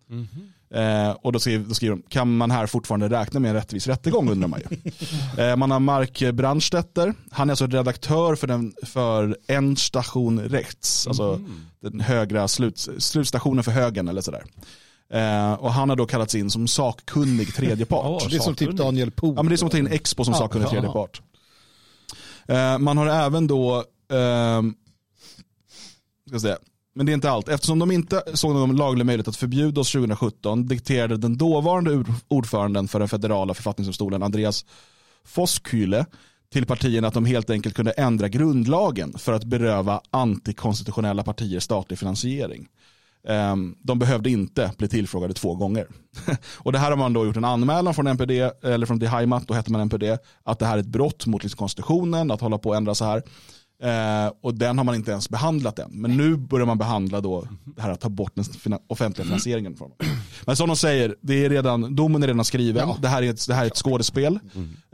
Eh, och då skriver, då skriver de, kan man här fortfarande räkna med en rättvis rättegång undrar man ju. [LAUGHS] Eh, man har Mark Brandstetter, han är alltså redaktör för, den, för En station rechts, alltså den högra slut, slutstationen för högern eller sådär. Eh, och han har då kallats in som sakkunnig tredje part. Det är som typ Daniel Pohl. Ja, men det är som att ta in Expo som sakkunnig tredje part. Eh, man har även då, ehm, ska säga, men det är inte allt. Eftersom de inte såg någon laglig möjlighet att förbjuda oss 2017 dikterade den dåvarande ordföranden för den federala författningsdomstolen Andreas Voskuhle till partierna att de helt enkelt kunde ändra grundlagen för att beröva antikonstitutionella partier statlig finansiering. Ehm, de behövde inte bli tillfrågade två gånger. [LAUGHS] Och det här har man då gjort en anmälan från NPD, eller från DHIMAT, då hette man NPD, att det här är ett brott mot liksom konstitutionen, att hålla på och ändra så här. Eh, och den har man inte ens behandlat än. Men nu börjar man behandla då det här att ta bort den fina- offentliga finansieringen. Från. Men som de säger, det är redan, domen är redan skriven. Det, här är ett, det här är ett skådespel.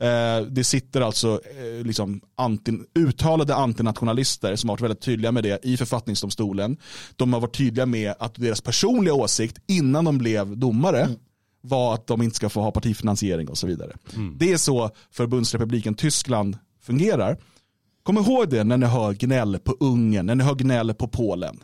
Eh, det sitter alltså eh, liksom anti, uttalade antinationalister som har varit väldigt tydliga med det i författningsdomstolen. De har varit tydliga med att deras personliga åsikt innan de blev domare var att de inte ska få ha partifinansiering och så vidare. Det är så förbundsrepubliken Tyskland fungerar. Kom ihåg det när ni hör gnäll på Ungern, när ni hör gnäll på Polen.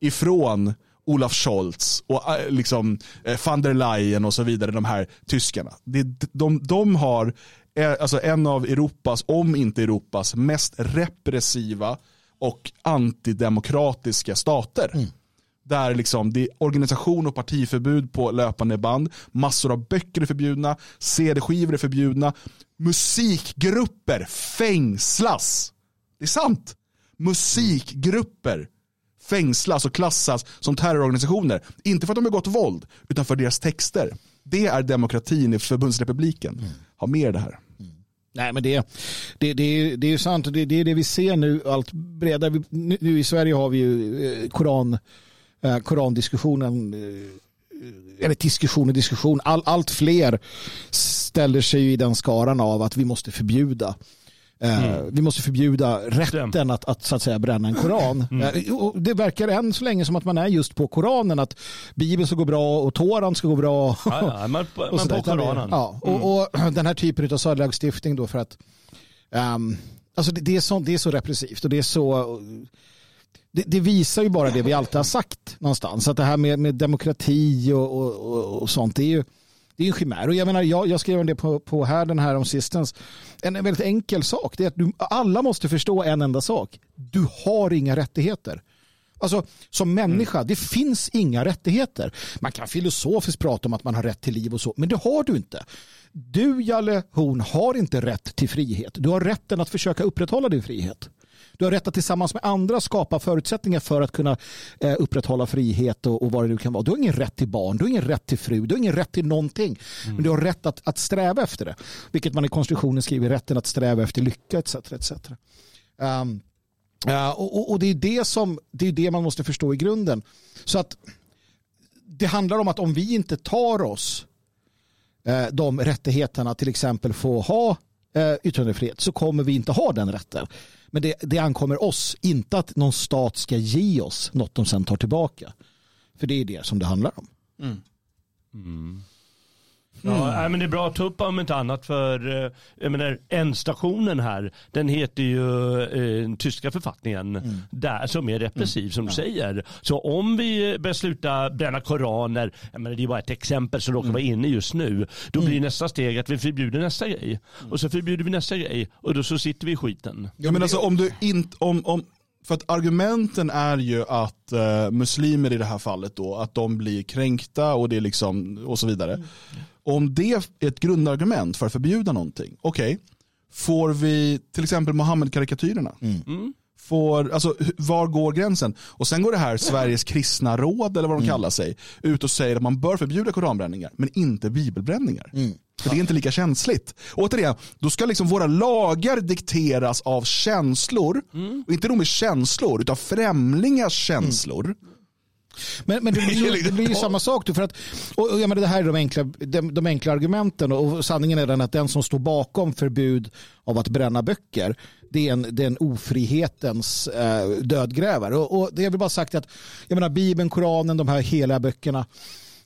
Ifrån Olaf Scholz och eh, liksom eh, van der Leyen och så vidare, de här tyskarna. Det, de, de har eh, alltså en av Europas, om inte Europas, mest repressiva och antidemokratiska stater. Där liksom det är organisation och partiförbud på löpande band. Massor av böcker är förbjudna. CD-skivor är förbjudna. Musikgrupper fängslas. Det är sant. Musikgrupper fängslas och klassas som terrororganisationer. Inte för att de har gått våld, utan för deras texter. Det är demokratin i förbundsrepubliken. Ha med det här. Nej, men det, det, det, det är ju sant och det, det är det vi ser nu allt bredare. Vi- Nu, nu i Sverige har vi ju eh, koran, eh, korandiskussionen, eh, eller diskussion och diskussion. All, allt fler ställer sig ju i den skaran av att vi måste förbjuda Eh, Vi måste förbjuda rätten att, att, så att säga, bränna en koran. Eh, och det verkar än så länge som att man är just på koranen. Att Bibeln ska gå bra och Toran ska gå bra. Ja, ja, [LAUGHS] man, och man sådär. på Koranen. Ja, och, och [CLEARS THROAT] den här typen av särlagstiftning då för att ehm, alltså det, det, är så, det är så repressivt och det är så det, det visar ju bara det vi alltid har sagt någonstans. Att det här med, med demokrati och, och, och, och sånt det är ju det är en chimär. Och jag, menar, jag, jag skrev om det på, på här den här om sistens. En, en väldigt enkel sak det är att du, alla måste förstå en enda sak. Du har inga rättigheter. Alltså som människa, det finns inga rättigheter. Man kan filosofiskt prata om att man har rätt till liv och så, men det har du inte. Du, Jalle Horn, har inte rätt till frihet. Du har rätten att försöka upprätthålla din frihet. Du har rätt att tillsammans med andra skapa förutsättningar för att kunna eh, upprätthålla frihet och, och vad det nu kan vara. Du har ingen rätt till barn, du har ingen rätt till fru, du har ingen rätt till någonting. Men du har rätt att, att sträva efter det. Vilket man i konstitutionen skriver rätten att sträva efter lycka etc. etc. Um, och, och- och det är det som det är det man måste förstå i grunden. Så att det handlar om att om vi inte tar oss eh, de rättigheterna, till exempel få ha eh, yttrandefrihet, så kommer vi inte ha den rätten. Men det, det ankommer oss, inte att någon stat ska ge oss något de sen tar tillbaka. För det är det som det handlar om. Ja, nej, men det är bra att ta upp om inte annat för eh, jag menar, ändstationen här den heter ju eh, den tyska författningen där, som är repressiv som du säger. Så om vi sluta bränna koraner, jag menar, det är bara ett exempel som råkar vara inne just nu, då blir nästa steg att vi förbjuder nästa grej. Och så förbjuder vi nästa grej och då så sitter vi i skiten. Ja, men alltså, om du inte, om, om, för att argumenten är ju att eh, muslimer i det här fallet då, att de blir kränkta och det är liksom och så vidare. Om det är ett grundargument för att förbjuda någonting, okej, får vi till exempel Mohammed-karikatyrerna? Får, alltså, var går gränsen? Och sen går det här Sveriges kristna råd, eller vad de kallar sig, ut och säger att man bör förbjuda koranbränningar, men inte bibelbränningar. För det är inte lika känsligt. Återigen, då ska liksom våra lagar dikteras av känslor, och inte nog med känslor, utan främlingars känslor. Men, men det, blir ju, det blir ju samma sak. Då, för att, och, och jag menar, det här är de enkla, de, de enkla argumenten och sanningen är den att den som står bakom förbud av att bränna böcker det är en, det är en ofrihetens eh, dödgrävare. Och, och det jag vill bara sagt att jag menar, Bibeln, Koranen, de här heliga böckerna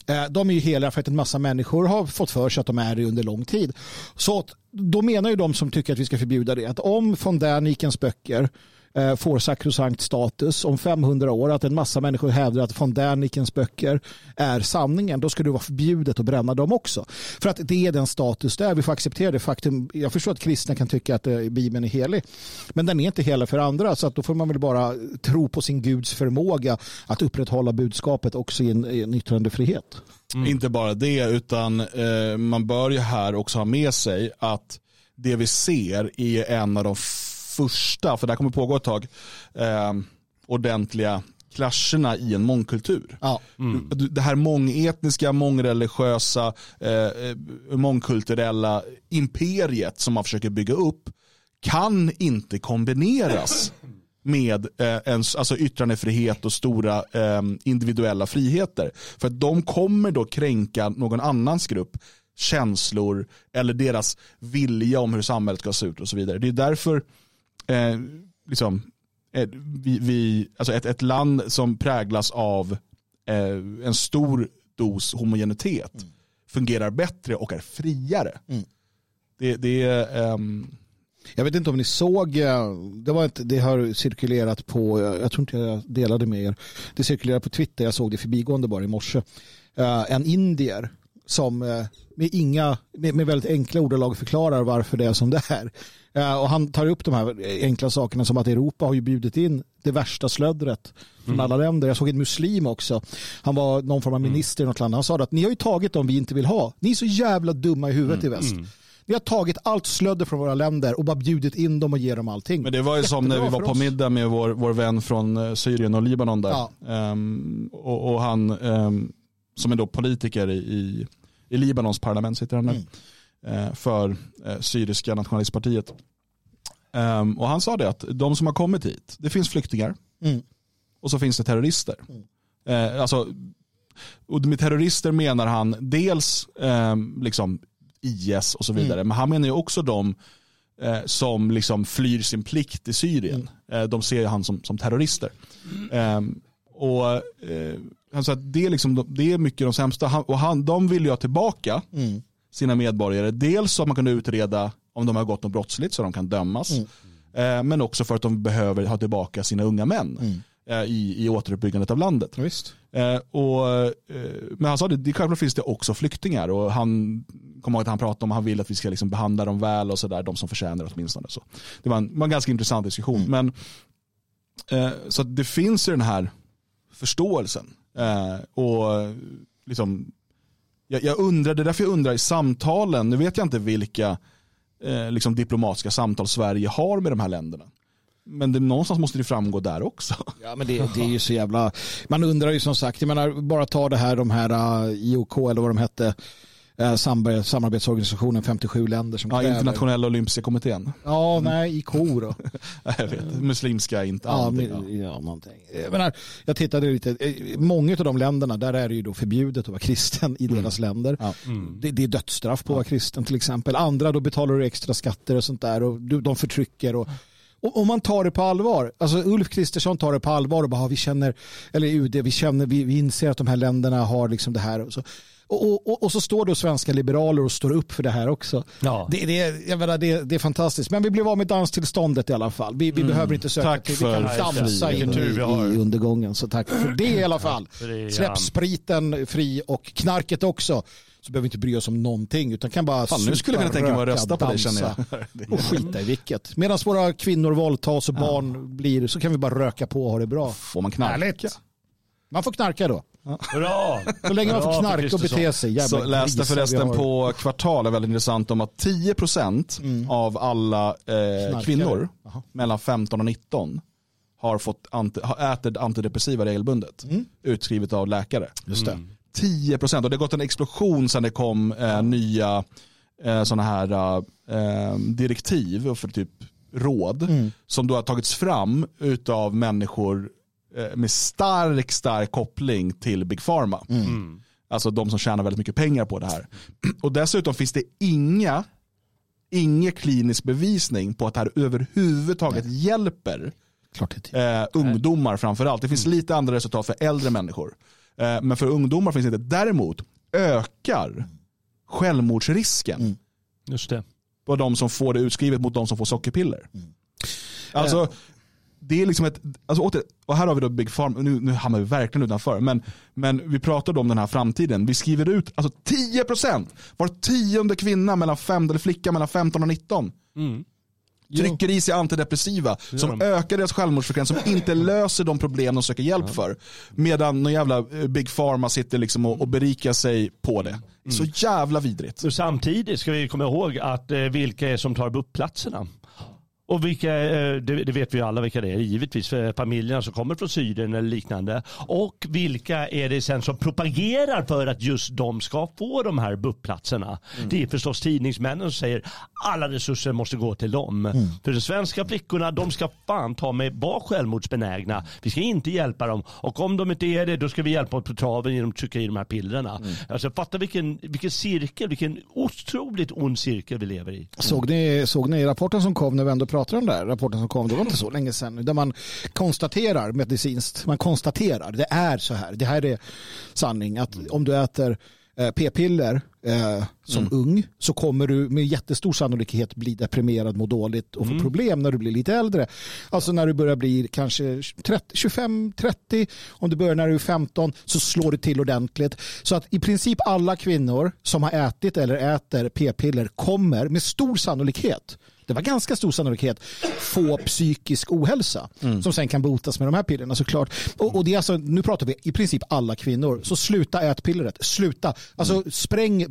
eh, de är ju heliga för att en massa människor har fått för sig att de är det under lång tid. Så att, då menar ju de som tycker att vi ska förbjuda det att om von Dernikens böcker får sakrosankt status om 500 år, att en massa människor hävdar att von Dernikens böcker är sanningen, då ska det vara förbjudet att bränna dem också. För att det är den status där, vi får acceptera det faktum. Jag förstår att kristna kan tycka att eh, Bibeln är helig, men den är inte helig för andra, så att då får man väl bara tro på sin Guds förmåga att upprätthålla budskapet också i en, i en yttrandefrihet. Inte bara det, utan eh, man bör ju här också ha med sig att det vi ser är en av de första, för det här kommer pågå ett tag, eh, ordentliga krascherna i en mångkultur. Ja. Du- Det här mångetniska, mångreligiösa, eh, eh, mångkulturella imperiet som man försöker bygga upp kan inte kombineras med eh, en, alltså yttrandefrihet och stora eh, individuella friheter. För att de kommer då kränka någon annans grupp känslor eller deras vilja om hur samhället ska se ut och så vidare. Det är därför eh, liksom, eh, vi, vi, alltså ett, ett land som präglas av eh, en stor dos homogenitet fungerar bättre och är friare. Det, det är, ehm, Jag vet inte om ni såg, eh, det, var ett, det har cirkulerat på, jag tror inte jag delade med er, det cirkulerade på Twitter, jag såg det förbigående bara i morse. Eh, En indier som eh, med, inga, med, med väldigt enkla ordalag förklarar varför det är som det är. Eh, Och han tar upp de här enkla sakerna som att Europa har ju bjudit in det värsta slöddret från alla länder. Jag såg en muslim också. Han var någon form av minister i något land. Han sa att ni har ju tagit dem vi inte vill ha. Ni är så jävla dumma i huvudet i väst. Ni har tagit allt slödder från våra länder och bara bjudit in dem och ger dem allting. Men det var ju som när vi Jättebra var på middag med vår, vår vän från eh, Syrien och Libanon där. Ja. Ehm, och, och han ehm, som är då politiker i, i, i Libanons parlament sitter han nu. Mm. eh, för eh, syriska nationalistpartiet. Ehm, och han sa det att de som har kommit hit, det finns flyktingar Mm. och så finns det terrorister. Eh, alltså, och med terrorister menar han dels ehm, liksom IS och så vidare, men han menar ju också de som liksom flyr sin plikt i Syrien. Eh, de ser han som, som terrorister. Ehm, och han sa att det är, liksom, de- det är mycket de sämsta. Och han, de vill ju ha tillbaka Mm. Sina medborgare. Dels så att man kan utreda om de har gått något brottsligt så de kan dömas. Eh, men också för att de behöver ha tillbaka sina unga män eh, i, i återuppbyggandet av landet. Eh, och, eh, men han sa det, det självklart finns det också flyktingar och han kommer ihåg att han pratade om att han vill att vi ska liksom behandla dem väl och sådär, de som förtjänar det åtminstone. Så det var en, var en ganska intressant diskussion. Men, eh, så det finns ju den här förståelsen. Och liksom, jag, jag undrar, det är därför jag undrar i samtalen, nu vet jag inte vilka eh, liksom diplomatiska samtal Sverige har med de här länderna. Men det, någonstans måste det framgå där också. Ja, men det, det är ju så jävla... Man undrar ju som sagt, jag menar, bara ta det här, de här eh, IOK eller vad de hette, samar- samarbetsorganisationen 57 länder som Ja, kräver... internationella olympiska kommittén. Ja, nej, IK då. [LAUGHS] Jag vet, muslimska inte Ja, ja, någonting. Jag, menar, jag tittade lite, eh, många av de länderna, där är det ju då förbjudet att vara kristen i deras länder. Det, det är dödsstraff på att vara kristen till exempel. Andra då betalar du extra skatter och sånt där och du, de förtrycker. Och, och om man tar det på allvar, alltså Ulf Kristersson tar det på allvar och bara, "Ja, vi känner, eller UD, vi känner, vi, vi inser att de här länderna har liksom det här. Och så, och, och, och, så står då svenska liberaler och står upp för det här också. Ja. Det, det, jag menar, det, det är fantastiskt. Men vi blev av med danstillståndet i alla fall. Vi, vi behöver inte söka Tack till, vi kan dansa in i, i undergången. Så tack för det i alla fall. Släpp spriten fri och knarket också. Så behöver vi inte bry oss om någonting utan kan bara Fan, nu skulle jag kunna tänka mig att rösta på dig känner jag. [LAUGHS] Och skita i vilket. Medan våra kvinnor våldtas och barn blir så kan vi bara röka på och ha det bra. Får man knarka? Härligt. Man får knarka då. Bra! Så länge man får knarka och bete sig. Jävla Så läste förresten på Kvartal, är väldigt intressant, om att 10% av alla eh, kvinnor Jaha. mellan 15 och 19 har, fått anti, har ätit antidepressiva regelbundet. Utskrivet av läkare. Just det. 10% och det har gått en explosion sedan det kom eh, nya eh, sådana här eh, direktiv för typ råd som då har tagits fram utav människor eh, med stark, stark koppling till Big Pharma. Alltså de som tjänar väldigt mycket pengar på det här. [CLEARS THROAT] Och dessutom finns det inga, ingen klinisk bevisning på att det här överhuvudtaget hjälper Klart det är eh, ungdomar framförallt. Det finns lite andra resultat för äldre människor. Eh, men för ungdomar finns det inte. Däremot ökar självmordsrisken Just det. på de som får det utskrivet mot de som får sockerpiller. Alltså, det är liksom ett, alltså åter, och här har vi då Big Pharma, nu, nu hamnar vi verkligen utanför, men, men vi pratade om den här framtiden. Vi skriver ut alltså 10%, var tionde kvinna mellan fem, eller flicka mellan 15 och 19 trycker i sig antidepressiva som ökar deras självmordsfrekvens, som inte löser de problem de söker hjälp för. Medan någon jävla eh, Big Pharma sitter liksom och, och berikar sig på det. Så jävla vidrigt. Och samtidigt ska vi komma ihåg att eh, vilka är som tar BUP-platserna. Och vilka, eh, det, vet vi alla vilka det är, givetvis för familjerna som kommer från Syrien eller liknande. Och vilka är det sen som propagerar för att just de ska få de här BUP-platserna. Det är förstås tidningsmännen som säger alla resurser måste gå till dem. För de svenska flickorna, de ska fan ta med vara självmordsbenägna. Vi ska inte hjälpa dem. Och om de inte är det, då ska vi hjälpa dem på traven genom att trycka i de här pillerna. Alltså fatta vilken, vilken cirkel, vilken otroligt ond cirkel vi lever i. Såg ni, såg ni rapporten som kom när vi ändå pratade om det här? Rapporten som kom, det var inte så länge sedan. Där man konstaterar medicinskt, man konstaterar, det är så här. Det här är sanning. Att om du äter eh, p-piller eh, som ung så kommer du med jättestor sannolikhet bli deprimerad, må dåligt och få problem när du blir lite äldre. Alltså när du börjar bli kanske 25-30, om du börjar när du är 15 så slår det till ordentligt. Så att i princip alla kvinnor som har ätit eller äter p-piller kommer med stor sannolikhet det var ganska stor sannolikhet få psykisk ohälsa som sen kan botas med de här pillerna såklart. Och, och det är alltså, nu pratar vi i princip alla kvinnor. Så sluta ät pillret. Sluta. Alltså spräng,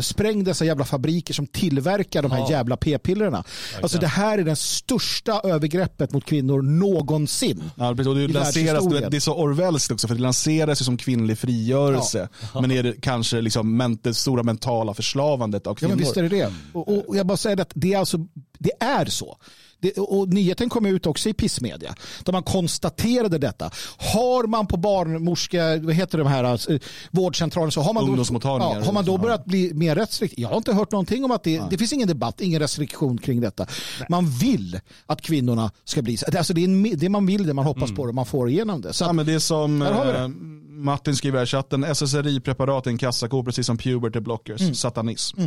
spräng dessa jävla fabriker som tillverkar de här jävla p-pillerna. Alltså det här är det största övergreppet mot kvinnor någonsin. Ja, det, I lanseras, vet, det är så Orwellskt också för det lanseras ju som kvinnlig frigörelse. Men är det kanske liksom det stora mentala förslavandet av Ja, kvinnor. men visst är det det. Och, och jag bara säger att det är, alltså, det är så. Det, och nyheten kom ut också i pissmedia. Där man konstaterade detta. Har man på barnmorska, vad heter de här, alltså, vårdcentralen, så har man, då, ja, har man då Ja. börjat bli mer restriktiv? Jag har inte hört någonting om att det, det finns ingen debatt, ingen restriktion kring detta. Man vill att kvinnorna ska bli, alltså det är en, det man vill, det man hoppas på, och man får igenom det. Så Ja, att, men det är som det. eh, Martin skriver i chatten, SSRI-preparat är en kassako precis som puberty blockers, Mm. satanism.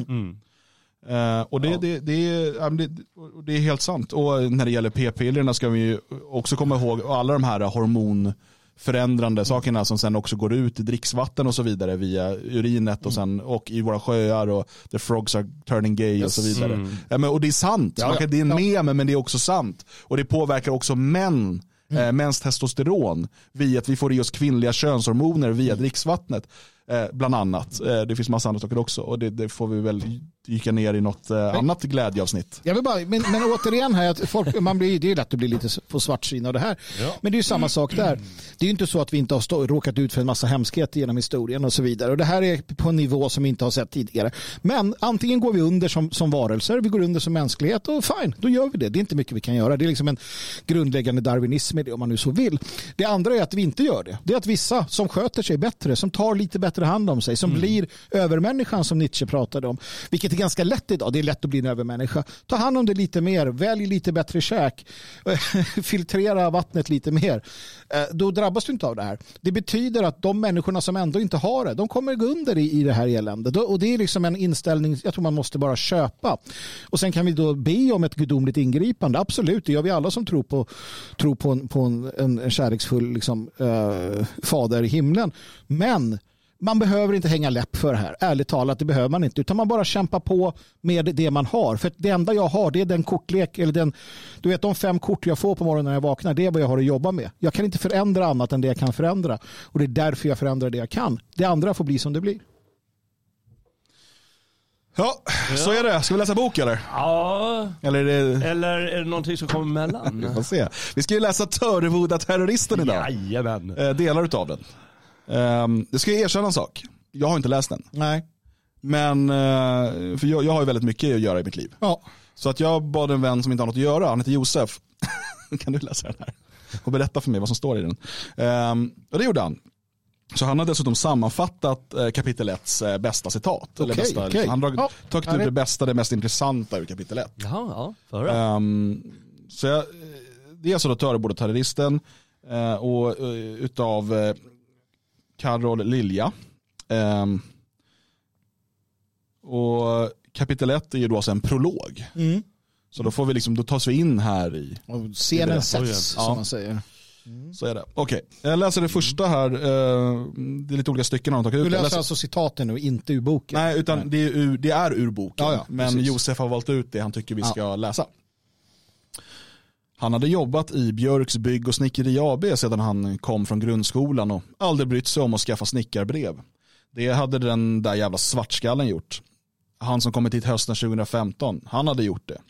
Eh, och det, det, det, är, ja, det, det är helt sant. Och när det gäller p-pillerna ska vi ju också komma ihåg alla de här hormonförändrande sakerna som sen också går ut i dricksvatten och så vidare via urinet och, sen, och i våra sjöar och the frogs are turning gay och så vidare. Ja, men, och det är sant, Ja, ja. det är en meme men det är också sant. Och det påverkar också män eh, mäns testosteron via att vi får i oss kvinnliga könshormoner via dricksvattnet. Eh, bland annat. Eh, det finns massa andra saker också och det, det får vi väl dyka ner i något eh, annat glädjeavsnitt. Jag vill bara, men, men återigen här, att folk, man blir, det är lätt att bli lite på svartsyn av det här. Men det är ju samma sak där. Det är ju inte så att vi inte har stå, råkat ut för en massa hemskheter genom historien och så vidare. Och det här är på en nivå som vi inte har sett tidigare. Men antingen går vi under som, som varelser, vi går under som mänsklighet och fine, då gör vi det. Det är inte mycket vi kan göra. Det är liksom en grundläggande darwinism i det om man nu så vill. Det andra är att vi inte gör det. Det är att vissa som sköter sig bättre, som tar lite bättre hand om sig, som blir övermänniskan som Nietzsche pratade om. Vilket är ganska lätt idag. Det är lätt att bli en övermänniska. Ta hand om det lite mer, välj lite bättre käk, [LAUGHS] filtrera vattnet lite mer. Eh, Då drabbas du inte av det här. Det betyder att de människorna som ändå inte har det, de kommer gå under i, i det här eländet. Och det är liksom en inställning jag tror man måste bara köpa. Och sen kan vi då be om ett gudomligt ingripande. Absolut, det gör vi alla som tror på, tror på, en, på en, en, kärleksfull liksom, eh, fader i himlen. Men man behöver inte hänga läpp för det här. Ärligt talat, det behöver man inte. Utan man bara kämpar på med det man har. För det enda jag har, det är den kortlek, eller den, du vet de fem kort jag får på morgonen när jag vaknar, det är vad jag har att jobba med. Jag kan inte förändra annat än det jag kan förändra. Och det är därför jag förändrar det jag kan. Det andra får bli som det blir. Ja, så är det. Ska vi läsa bok eller? Ja, Eller är det... eller är det någonting som kommer [LAUGHS] Vi emellan? får se. Vi ska ju läsa Töreboda-terroristen idag. Jajamän. Eh, delar utav den. Um, det ska jag erkänna en sak. Jag har inte läst den. Nej. Men, eh, för jag, jag har ju väldigt mycket att göra i mitt liv. Ja. Så att jag bad en vän som inte har något att göra, han heter Josef. [LAUGHS] kan du läsa den här? Och berätta för mig vad som står i den. Ehm, och det gjorde han. Så han har dessutom sammanfattat eh, kapitel 1 eh, bästa citat. eller Okej, bästa, okej. Han har Ja, tagit ut det bästa, det mest intressanta ur kapitel 1. Jaha, ja. Ehm, så jag, det är alltså då Töreboda-terroristen eh, och uh, utav uh, Karol Lilja. Ehm, och kapitel 1 är ju då alltså en prolog. Mm. Så då får vi liksom, då tas vi in här i, Och scenen sätts, Ja. som man säger. så är det. Okej, jag läser det första här, eh, det är lite olika stycken har tagit ut. Du Jag läser läser- alltså citaten nu, inte ur boken. Nej, utan Det, är ur, det är ur boken. Ja, ja, men precis. Josef har valt ut det han tycker vi Ja. ska läsa. Han hade jobbat i Björks bygg och snickeri AB sedan han kom från grundskolan och aldrig brytt sig om att skaffa snickarbrev. Det hade den där jävla svartskallen gjort. Han som kommit hit hösten 2015, han hade gjort det.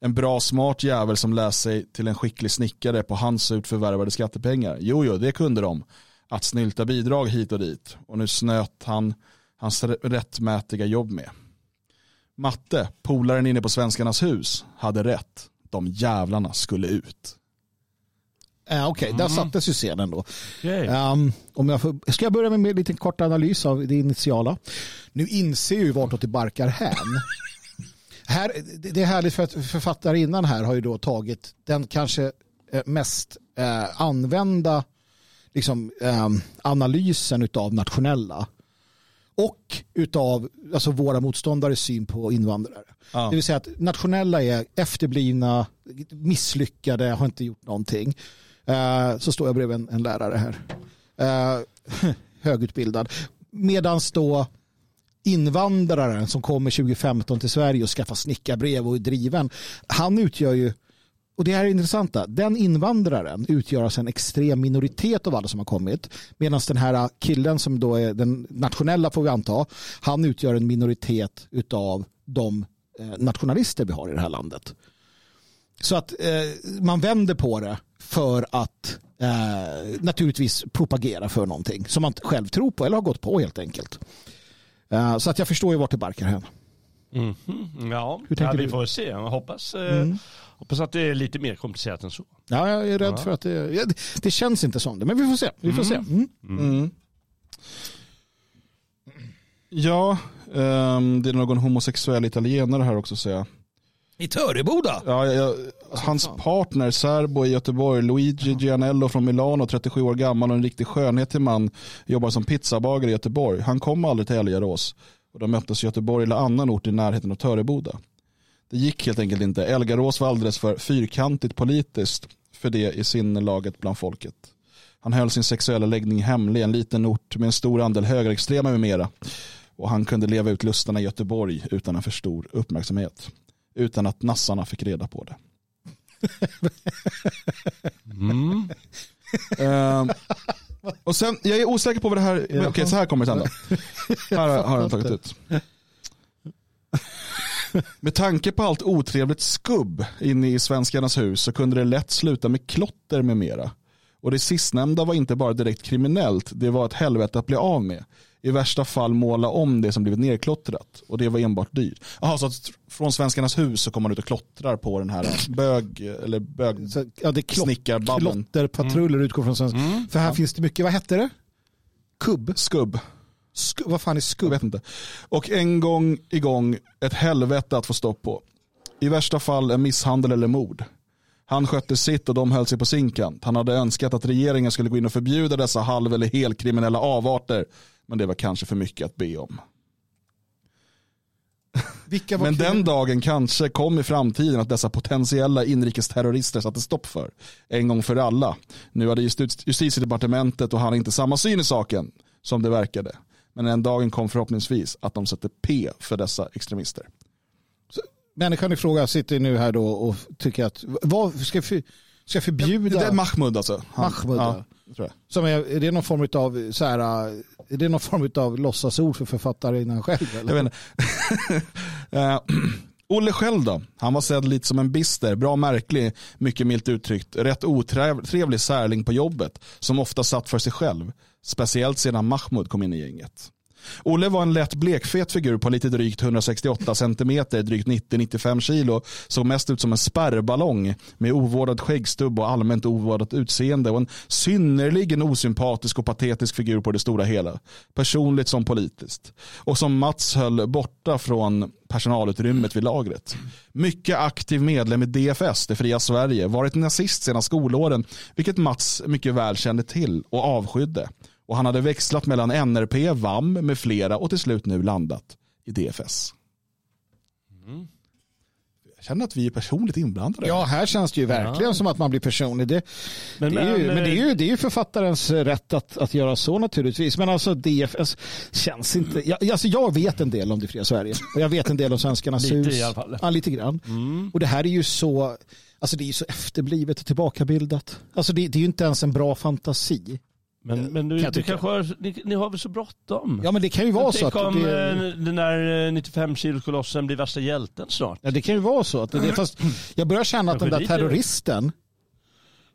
En bra smart jävel som läst sig till en skicklig snickare på hans surt förvärvade skattepengar. Jo, jo, det kunde de. Att snylta bidrag hit och dit. Och nu snöt han hans rättmätiga jobb med. Matte, polaren inne på Svenskarnas hus, hade rätt. De jävlarna skulle ut. Ja, Okej, där sattes ju scenen då. Okej. Um, om jag får, ska jag börja med en liten kort analys av det initiala? Nu inser ju vartåt det barkar hän. [LAUGHS] här, det det är härligt för att författarinnan här har ju då tagit den kanske eh, mest eh, använda liksom, eh, analysen av nationella och utav alltså våra motståndares syn på invandrare. Ja. Det vill säga att nationella är efterblivna, misslyckade, har inte gjort någonting. Eh, så står jag bredvid en, en lärare här. Eh, [LAUGHS] högutbildad. Medan då invandraren som kommer 2015 till Sverige och skaffar snickarbrev och är driven, han utgör ju och det här är intressanta. Den invandraren utgör alltså en extrem minoritet av alla som har kommit. Medan den här killen som då är den nationella får vi anta. Han utgör en minoritet av de eh, nationalister vi har i det här landet. Så att eh, man vänder på det för att eh, naturligtvis propagera för någonting som man själv tror på eller har gått på helt enkelt. Eh, så att jag förstår ju vart det barkar hän. Mhm, Ja, Hur tänker ja, vi får se. Jag hoppas, eh, hoppas att det är lite mer komplicerat än så. Ja, jag är rädd Ja. för att det, ja, det, det känns inte som det, men vi får se. Vi får se. Mm. Mm. Ja, ehm, det är någon homosexuell italienare här också säger jag. I Töreboda? Ja, jag, hans partner, serbo i Göteborg, Luigi Gianello från Milano, 37 år gammal och en riktig skönhet till man, jobbar som pizzabagare i Göteborg. Han kom aldrig till Elgarås och de möttes i Göteborg eller annan ort i närheten av Töreboda. Det gick helt enkelt inte. Elgarås var alldeles för fyrkantigt politiskt för det i sinnelaget bland folket. Han höll sin sexuella läggning hemlig i en liten ort med en stor andel högerextrema med mera. Och han kunde leva ut lustarna i Göteborg utan en för stor uppmärksamhet. Utan att nassarna fick reda på det. Mm. [LAUGHS] Ehm, [LAUGHS] och sen, jag är osäker på vad det här, okej så här kommer det sen då. [LAUGHS] Här har- jag tagit ut. Med tanke på allt otrevligt skubb inne i svenskarnas hus så kunde det lätt sluta med klotter med mera. Och det sistnämnda var inte bara direkt kriminellt, det var ett helvete att bli av med. I värsta fall måla om det som blivit nerklottrat. Och det var enbart dyrt. Jaha, så att från svenskarnas hus så kommer man ut och klottrar på den här bög, eller bög, Så, ja, det klott, snickarbabben. klotterpatruller utgår från svenska. För här finns det mycket, vad hette det? Kubb? Skubb. Sk- vad fan är Jag skubb? vet inte. Och en gång igång ett helvete att få stopp på. I värsta fall en misshandel eller mord. Han skötte sitt och de höll sig på sin kant. Han hade önskat att regeringen skulle gå in och förbjuda dessa halv eller helkriminella avarter. Men det var kanske för mycket att be om. Men den dagen kanske kom i framtiden att dessa potentiella inrikesterrorister satte stopp för. En gång för alla. Nu hade justi- justitiedepartementet och han inte samma syn i saken som det verkade. Men den dagen kom förhoppningsvis att de sätter P för dessa extremister. Människan i fråga sitter nu här då och tycker att, vad ska för, ska förbjuda? Det är Mahmoud alltså. Han- Mahmoud, ja, som är, är det någon form av så här, är det någon form av låtsasord för författarinnan själv? Eller? Jag vet inte. uh, [LAUGHS] [CLEARS THROAT] Olle själv då? Han var sedd lite som en bister, bra märklig, mycket milt uttryckt, rätt otrevlig särling på jobbet som ofta satt för sig själv. Speciellt sedan Mahmoud kom in i gänget. Olle var en lätt blekfet figur på lite drygt 168 centimeter, drygt 90-95 kilo. Såg mest ut som en spärrballong med ovårdad skäggstubb och allmänt ovårdat utseende och en synnerligen osympatisk och patetisk figur på det stora hela. Personligt som politiskt. Och som Mats höll borta från personalutrymmet vid lagret. Mycket aktiv medlem i DFS, det fria Sverige, varit nazist sedan skolåren, vilket Mats mycket väl kände till och avskydde. Och han hade växlat mellan NRP, VAM med flera och till slut nu landat i DFS. Jag känner att vi är personligt inblandade. Ja, här känns det ju verkligen som att man blir personlig. Det, Men, det är ju, men, men det är eh, ju, det är ju författarens rätt att, att göra så naturligtvis. Men alltså DFS känns inte... Jag, alltså jag vet en del om det fria Sverige. Och jag vet en del om Svenskarnas Lite hus. i alla fall. Ja, lite grann. Och det här är ju så... Alltså det är ju så efterblivet och tillbakabildat. Alltså det, det är ju inte ens en bra fantasi. Men, men du, Kan du kanske har, ni, ni har väl så bråttom? Ja men det kan ju vara så Tänk att om det, eh, den där 95 kilo kolossen blir värsta hjälten snart. ja, det kan ju vara så. Att det, det, fast jag börjar känna att den där terroristen,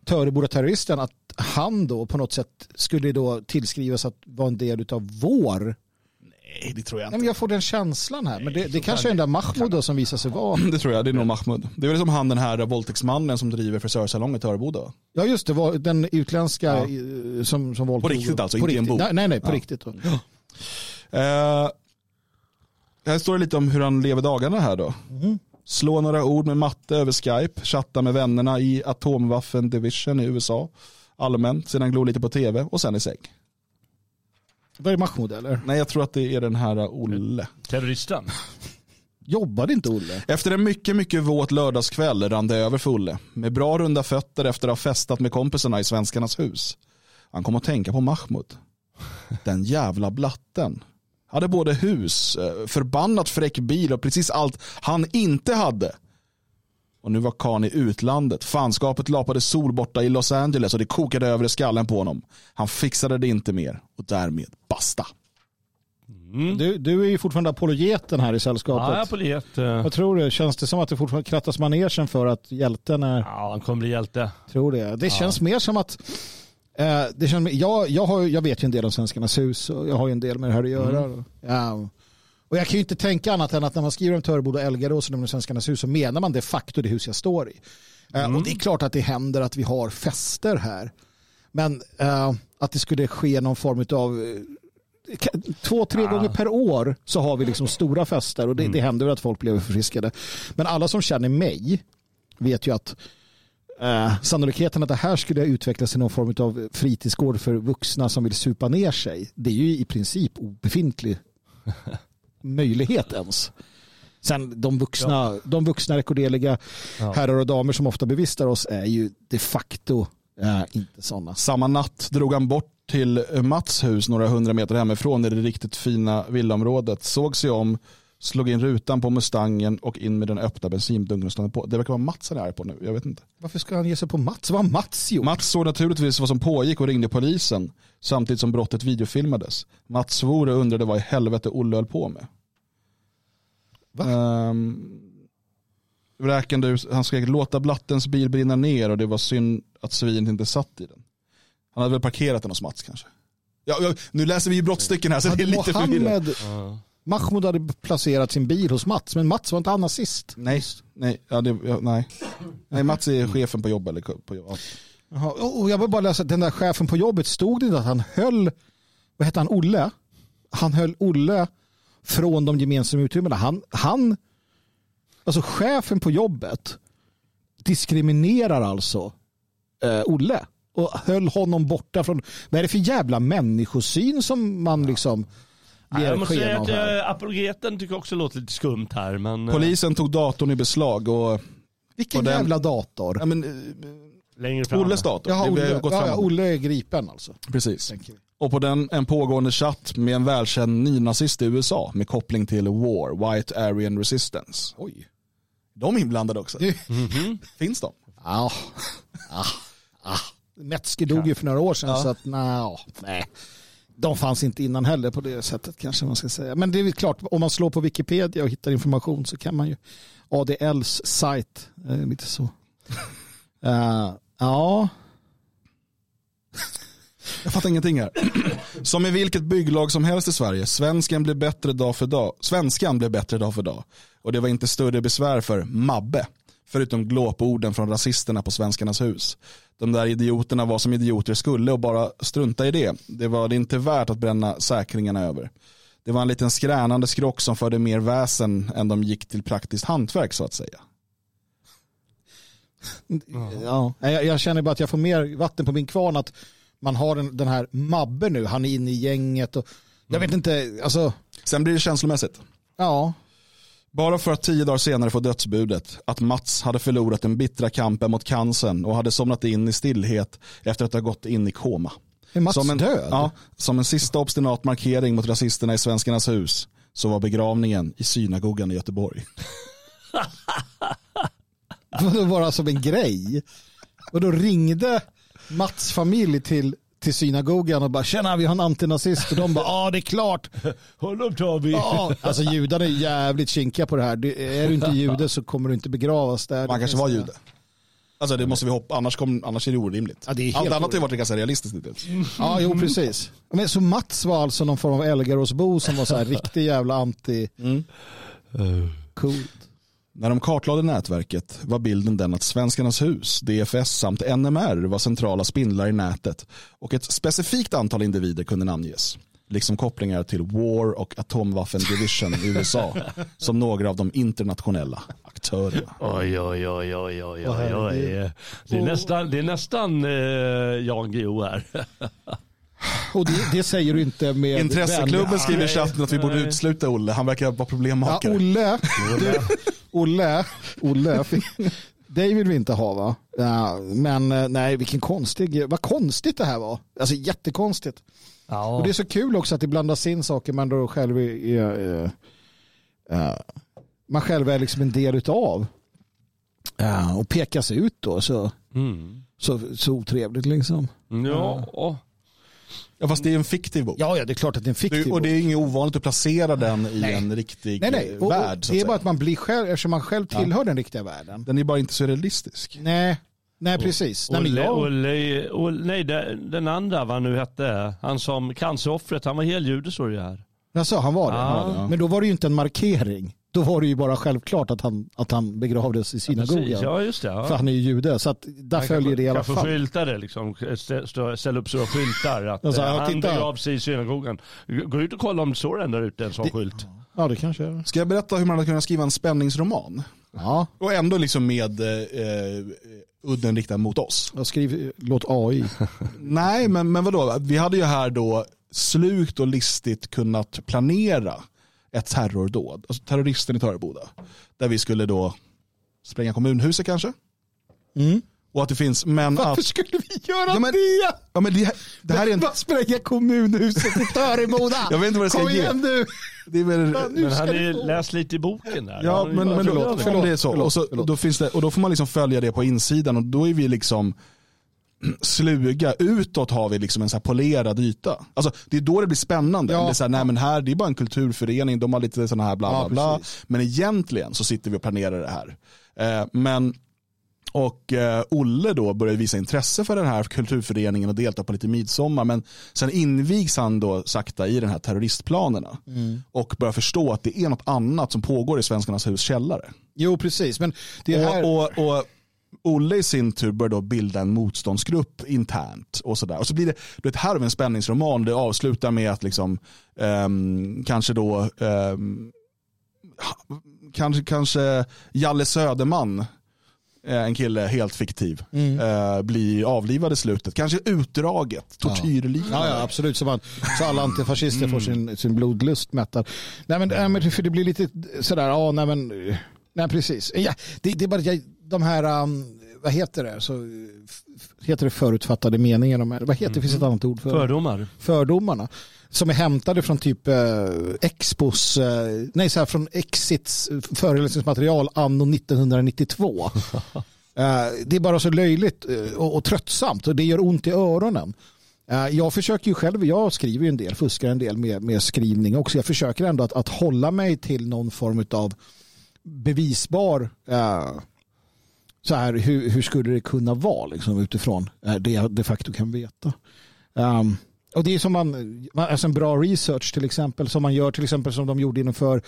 Töreboda-terroristen, att han då på något sätt skulle då tillskrivas att vara en del av vår Nej, det tror jag Nej, inte. men jag får den känslan här. Men det, det kanske är den där Mahmoud då som visar sig vara. Det tror jag, det är nog Mahmoud. Det är väl som han den här våldtäktsmannen som driver frisörsalong i Töreboda. Ja just det, var den utländska Ja. eh, som, som våldtog. riktigt alltså, på inte i en riktigt. bok. Nej, nej, på Ja. riktigt. Då. Eh, här står det lite om hur han lever dagarna här då. Slå några ord med matte över Skype, chatta med vännerna i Atomwaffen Division i USA. Allmänt, sedan glo lite på tv och sen i säng. Vad är det Mahmoud eller? Nej, jag tror att det är den här Olle. Terroristen. [LAUGHS] Jobbade inte Olle? Efter en mycket, mycket våt lördagskväll rann det över för Olle. Med bra runda fötter efter att ha festat med kompisarna i svenskarnas hus. Han kom att tänka på Mahmoud. Den jävla blatten. Hade både hus, eh, förbannat fräck bil och precis allt han inte hade. Och nu var Khan i utlandet. Fanskapet lapade sol borta i Los Angeles och det kokade över i skallen på honom. Han fixade det inte mer och därmed basta. Du, du är ju fortfarande apologeten här i sällskapet. Ja, Apollet. eh, Vad tror du? Känns det som att det fortfarande krattas manegen för att hjälten är... Ja, han kommer bli hjälte. Tror det. Det känns mer som att... Eh, det känns, jag, jag, har, jag vet ju en del om Svenskarnas hus och jag har ju en del med det här att göra. Ja. Och jag kan ju inte tänka annat än att när man skriver om Töreboda och Elgarås och Svenskarnas hus så menar man de facto det hus jag står i. Eh, Och det är klart att det händer att vi har fester här. Men eh, att det skulle ske någon form av två, tre gånger per år så har vi liksom stora fester och det, det händer att folk blir förfriskade. Men alla som känner mig vet ju att eh, sannolikheten att det här skulle utvecklas till någon form av fritidsgård för vuxna som vill supa ner sig, det är ju i princip obefintlig [LAUGHS] möjlighet ens. Sen de vuxna, de vuxna rekorderliga herrar och damer som ofta bevistar oss är ju de facto eh, inte sådana. Samma natt drog han bort till Mats hus några hundra meter hemifrån i det riktigt fina villaområdet. Såg sig om, slog in rutan på Mustangen och in med den öppna bensindunken och stannade på. Det verkar vara Mats han är på nu. Jag vet inte. Varför ska han ge sig på Mats? Vad har Mats gjort? Mats såg naturligtvis vad som pågick och ringde polisen samtidigt som brottet videofilmades. Mats svor och undrade vad i helvete Olle höll på med. Um, vräkande, han skrek låta blattens bil brinna ner och det var synd att svinet inte satt i den. Han hade väl parkerat den hos Mats kanske. Ja, nu läser vi ju brottstycken här så det är lite förvirrat. Mahmoud hade placerat sin bil hos Mats, men Mats var inte han nazist. Nej, nej, ja, det, ja, nej. nej, Mats är chefen på jobb. Eller på. Ja. Jaha, och jag vill bara läsa, den där chefen på jobbet stod det inte att han höll, vad hette han, Olle? Han höll Olle från de gemensamma utrymmena. Han, han, alltså chefen på jobbet diskriminerar alltså eh, Olle och höll honom borta från, vad är det för jävla människosyn som man liksom Ja, ger jag måste säga att här? äh, apologeten tycker jag också låter lite skumt här. Men, eh, Polisen tog datorn i beslag och Vilken och den- jävla dator? ja, men, eh, längre fram. Olles dator. Jaha, Olle, gått ja, ja. Olle är gripen alltså. Precis. Och på den en pågående chatt med en välkänd nynazist i USA med koppling till War, White Aryan Resistance. Oj. De är inblandade också. Mhm. [LAUGHS] Finns de? Ja. Ah. Ah. Metzger dog ju för några år sedan så att nej, nej. De fanns inte innan heller på det sättet kanske man ska säga. Men det är klart, om man slår på Wikipedia och hittar information så kan man ju ADLs sajt, eh, lite så. [LAUGHS] Eh, ja, [LAUGHS] Jag fattar ingenting här. [CLEARS THROAT] Som i vilket bygglag som helst i Sverige, svenskan blir bättre dag för dag. Svenskan blev bättre dag för dag. Och det var inte större besvär för Mabbe. Förutom glåporden från rasisterna på Svenskarnas hus. De där idioterna var som idioter skulle och bara strunta i det. Det var det inte värt att bränna säkringarna över. Det var en liten skränande skrock som förde mer väsen än de gick till praktiskt hantverk så att säga. ja. Jag, jag känner bara att jag får mer vatten på min kvarn att man har den, den här Mabbe nu, han är inne i gänget och jag vet inte, alltså, Sen blir det känslomässigt. ja. Bara för att tio dagar senare få dödsbudet att Mats hade förlorat den bittra kampen mot cancern och hade somnat in i stillhet efter att ha gått in i koma. Är Mats som en, död? Ja, som en sista obstinat markering mot rasisterna i Svenskarnas hus så var begravningen i synagogan i Göteborg. [LAUGHS] Det var alltså som en grej. Och då ringde Mats familj till, till synagogan och bara tjena vi har en antinazist och de bara ja det är klart. [LAUGHS] Honom tar vi. Ja, alltså judarna är jävligt kinkiga på det här. Du, är du inte jude så kommer du inte begravas där. Man kanske var jude. Alltså det måste vi hoppa, annars, kom, annars är det orimligt. Ja, det är helt Allt annat har orimligt. varit ganska realistiskt hittills. Ja, jo precis. Men så Mats var alltså någon form av Elgaråsbo som var så här riktig jävla anti. Coolt. När de kartlade nätverket var bilden den att Svenskarnas hus, DFS samt NMR var centrala spindlar i nätet och ett specifikt antal individer kunde namnges. Liksom kopplingar till War och Atomwaffen Division i USA [LAUGHS] som några av de internationella aktörerna. Oj, oj, oj, oj, oj, oj, oj. Det är nästan, det är nästan eh, Jan Guillou här. [LAUGHS] Och det, det säger du inte med Intresseklubben vänliga- skriver i chatten att vi borde nej. utesluta Olle. Han verkar vara Ja, problemmakare. Olle, du, [LAUGHS] Olle, Olle, dig vill vi inte ha va? Ja, men eh, nej, vilken konstig, vad konstigt det här var. Alltså jättekonstigt. Ja. Och det är så kul också att det blandas in saker man då själv är, är, är, är man själv är liksom en del utav. Ja, och pekas ut då så, Mm. så, så otrevligt liksom. Ja. Ja, fast det är en fiktiv bok. Ja, ja, det är klart att det är en fiktiv Det- och det är inget ovanligt att placera den i Nej. en riktig Nej, nej. Och, och, värld. så det är bara att man blir själv, eftersom man själv tillhör den riktiga världen. Den är bara inte så realistisk. Nej, nej precis. Nej, men Olle, jag, Olle, Olle, nej, den, den andra, vad han nu hette, han som canceroffret, han var heljude det ju här. Alltså, han var det. Ja. Men då var det ju inte en markering. Då var det ju bara självklart att han, att han begravdes i synagogan. Ja just det. Ja. För han är ju jude. Så att där Han följer det i alla kanske fall. skyltar det liksom, stä- stå- ställa upp stora skyltar att Alltså, eh, ja, han titta. begravs sig i synagogan. Gå ut och kolla om det står en där ute, en sån Det- skylt. Ja, det kanske är. Ska jag berätta hur man hade kunnat skriva en spänningsroman? Ja, Och ändå liksom med eh, eh, udden riktad mot oss. jag skriver, låt AI. [LAUGHS] Nej, men, men vadå? Vi hade ju här då slukt och listigt kunnat planera ett terrordåd. Alltså terroristen i Töreboda. Där vi skulle då spränga kommunhuset kanske. Mm. Och att det finns, men Varför att... skulle vi göra Ja, men- det? Ja, men det, det här är en... Bara spränga kommunhuset i Töreboda. [LAUGHS] Jag vet inte vad det ska Kom ge. igen du. Det är väl, Nu Men han du är läst lite i boken där. Ja, men, men förlåt, förlåt, förlåt, det är så. förlåt, och, så då finns det, och då får man liksom följa det på insidan och då är vi liksom sluga. Utåt har vi liksom en så polerad yta. Alltså, det är då det blir spännande. Ja. Det är så här, nej men här det är bara en kulturförening, de har lite sådana här bla bla Ja, bla. Men egentligen så sitter vi och planerar det här. Eh, men och eh, Olle då började visa intresse för den här kulturföreningen och delta på lite midsommar. Men sen invigs han då sakta i den här terroristplanerna. Mm. Och börjar förstå att det är något annat som pågår i Svenskarnas hus källare. Jo, precis. Men det här... Och, och, och Olle i sin tur börjar då bilda en motståndsgrupp internt. Och, sådär. och så blir det, du vet, här har vi en spänningsroman. Det avslutar med att liksom, ehm, kanske då ehm, kanske, kanske Jalle Söderman, eh, en kille helt fiktiv, Mm. eh, blir avlivad i slutet. Kanske utdraget, tortyrliknande. Ja, ja, absolut. Så, man, så alla antifascister Mm. får sin, sin blodlust mättad. Nej, men, men för det blir lite sådär, ja, nej men, nej precis. Ja, det, det är bara jag, de här, um, vad heter det, så, heter det förutfattade meningar? Vad heter det, finns ett annat ord för Fördomar. fördomarna? Som är hämtade från typ eh, Expos, eh, nej så här från Exits föreläsningsmaterial anno 1992. [LAUGHS] Eh, det är bara så löjligt eh, och, och tröttsamt och det gör ont i öronen. Eh, Jag försöker ju själv, jag skriver ju en del, fuskar en del med, med skrivning också. Jag försöker ändå att, att hålla mig till någon form av bevisbar eh, så här, hur, hur skulle det kunna vara liksom, utifrån eh, det jag de facto kan veta. Um, och det är som man, man- alltså en bra research till exempel som man gör till exempel som de gjorde inför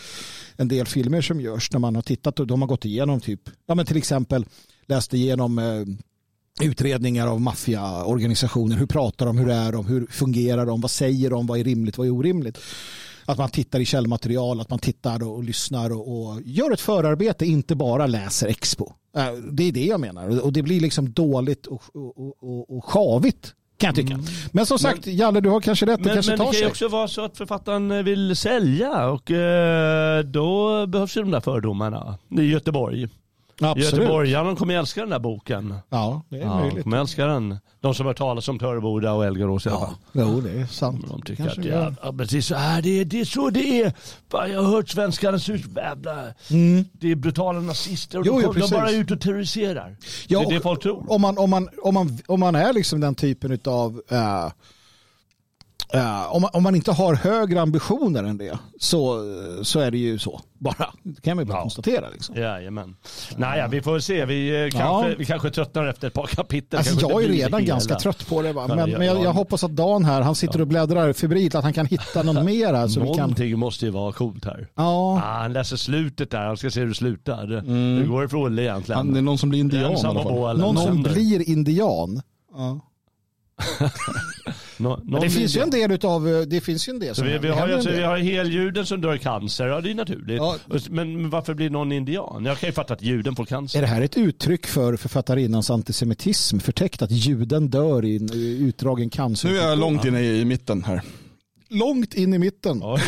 en del filmer som görs när man har tittat och de har gått igenom typ, ja men till exempel läst igenom eh, utredningar av maffiaorganisationer, hur pratar de, hur är de, hur fungerar de, vad säger de, vad är rimligt, vad är orimligt. Att man tittar i källmaterial, att man tittar och, lyssnar och, och gör ett förarbete, inte bara läser Expo. Eh, Det är det jag menar och det blir liksom dåligt och, och, och, och sjavigt kan jag tycka. Men som sagt, Jalle du har kanske rätt, det Men, kanske men det tar kan ju också vara så att författaren vill sälja och eh, då behövs ju de där fördomarna. I Göteborg. Absolut. Göteborgarna kommer älska den där boken. Ja, det är Ja, de möjligt. kommer älska den. De som har talas om Töreboda och Elgarås i alla fall. Ja, jo, det är sant. De tycker Kanske att det ja, gör. ja, precis så här, det är, det är så det är. Jag har hört svenskarnas hus. Mm. Det är brutala nazister och Jo, de, jo, kommer- de bara är ute och terroriserar. Ja, det är det folk tror. Om man, om, man, om, man, om man är liksom den typen av uh, om, man, om man inte har högre ambitioner än det så, så är det ju så. Bara. Det kan man ju bara Ja. konstatera. Liksom. Jajamän. Naja, vi får väl se. Vi, eh, kanske, vi kanske tröttnar efter ett par kapitel. Alltså, jag är redan hela. ganska trött på det. Va? Ja, Men, ja, men jag, ja. jag hoppas att Dan här, han sitter och bläddrar febrilt, att han kan hitta något [LAUGHS] mer. här Så vi kan... Någonting måste ju vara coolt här. Ja, Ah, han läser slutet där, han ska se hur det slutar. Hur går det för Olle egentligen? Han, det är någon som blir indian i alla fall. någon som blir indian. Ja. [LAUGHS] Nå, Men någon det finns ju en del utav, det finns ju en del Så som vi, vi, har, alltså, vi har heljuden som dör i cancer, ja det är naturligt. Ja. Men, varför blir någon indian? Jag kan ju fatta att juden får cancer. Är det här ett uttryck för författarinnans antisemitism? Förtäckt att juden dör i en i utdragen cancer? Nu är jag långt inne i mitten här. Långt in i mitten. Oj.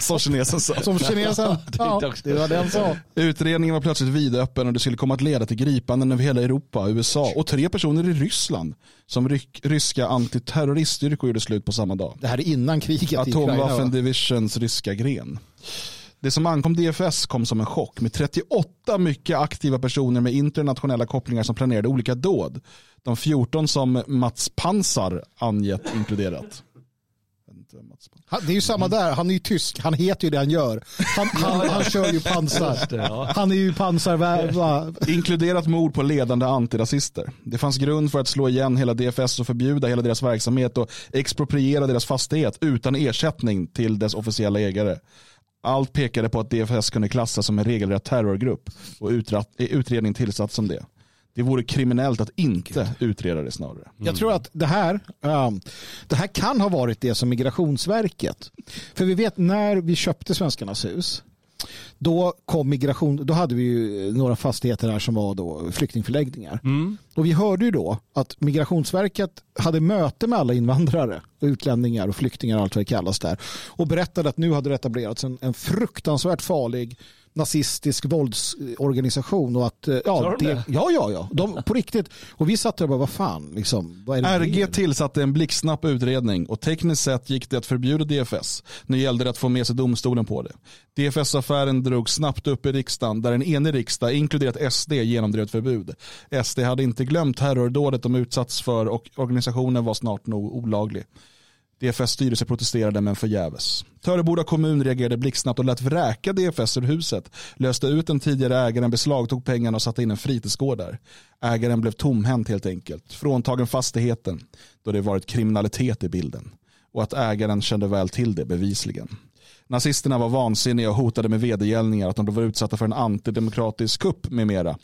Som kinesen sa. Som kinesen. Ja, det var den sa. Utredningen var plötsligt vidöppen och det skulle komma att leda till gripanden över hela Europa, USA och tre personer i Ryssland som ryk, ryska antiterroriststyrkor gjorde slut på samma dag. Det här är innan kriget. Atomwaffen? Divisions ryska gren. Det som ankom DFS kom som en chock med 38 mycket aktiva personer med internationella kopplingar som planerade olika dåd. De 14 som Mats Pansar angett inkluderat. Jag vet inte vem Mats Pansar- Han- Det är ju samma där, han är ju tysk, han heter ju det han gör. Han, han, han kör ju pansar. Han är ju pansarvärd. va? Inkluderat mord på ledande antirasister. Det fanns grund för att slå igen hela DFS och förbjuda hela deras verksamhet och expropriera deras fastighet utan ersättning till dess officiella ägare. Allt pekade på att DFS kunde klassas som en regelrätt terrorgrupp och utredning tillsatt som det. Det vore kriminellt att inte utreda det snarare. Jag tror att det här, um, det här kan ha varit det som Migrationsverket. För vi vet när vi köpte Svenskarnas hus. Då kom migration, då hade vi ju några fastigheter här som var då flyktingförläggningar. Och vi hörde ju då att Migrationsverket hade möte med alla invandrare, utlänningar och flyktingar och allt vad det kallas där. Och berättade att nu hade det etablerats en, en fruktansvärt farlig nazistisk våldsorganisation och att eh, ja, de det, ja, ja, ja, de, på riktigt. Och vi satt där och bara, vad fan, liksom, vad är det RG mer? tillsatte en blixtsnabb utredning och tekniskt sett gick det att förbjuda DFS. Nu gällde det att få med sig domstolen på det. DFS-affären drog snabbt upp i riksdagen där en enig riksdag, inkluderat SD, genomdrev ett förbud. SD hade inte glömt terrordådet de utsatts för och organisationen var snart nog olaglig. DFS styrelse protesterade men förgäves. Töreboda kommun reagerade blixtsnabbt och lät vräka DFS ur huset, löste ut den tidigare ägaren, beslagtog pengarna och satte in en fritidsgård där. Ägaren blev tomhänt helt enkelt, fråntagen fastigheten då det varit kriminalitet i bilden. Och att ägaren kände väl till det bevisligen. Nazisterna var vansinniga och hotade med vedergällningar att de var utsatta för en antidemokratisk kupp med mera.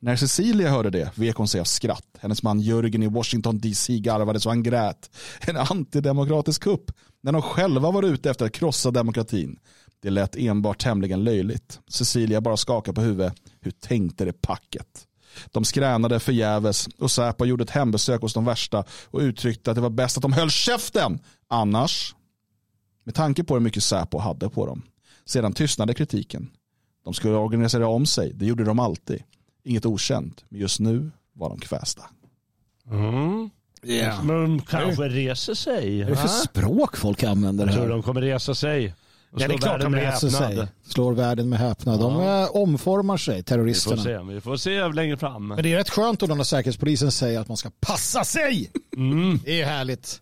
När Cecilia hörde det vek hon sig av skratt. Hennes man Jörgen i Washington DC garvade så han grät. En antidemokratisk kupp när de själva var ute efter att krossa demokratin. Det lät enbart tämligen löjligt. Cecilia bara skakade på huvudet. Hur tänkte det packet? De skränade förgäves och Säpo gjorde ett hembesök hos de värsta och uttryckte att det var bäst att de höll käften. Annars, med tanke på hur mycket Säpo hade på dem. Sedan tystnade kritiken. De skulle organisera om sig, det gjorde de alltid. Inget okänt, men just nu var de kvästa. Mm. Men de kanske reser sig. Vad är det för språk folk använder Jag tror här? de kommer resa sig. Och Ja, det är klart världen de med reser sig. Slår världen med häpnad. De eh, omformar sig, Vi får terroristerna. se, vi får se längre fram. Men det är rätt skönt då när säkerhetspolisen säger att man ska passa sig. Mm. Det är härligt.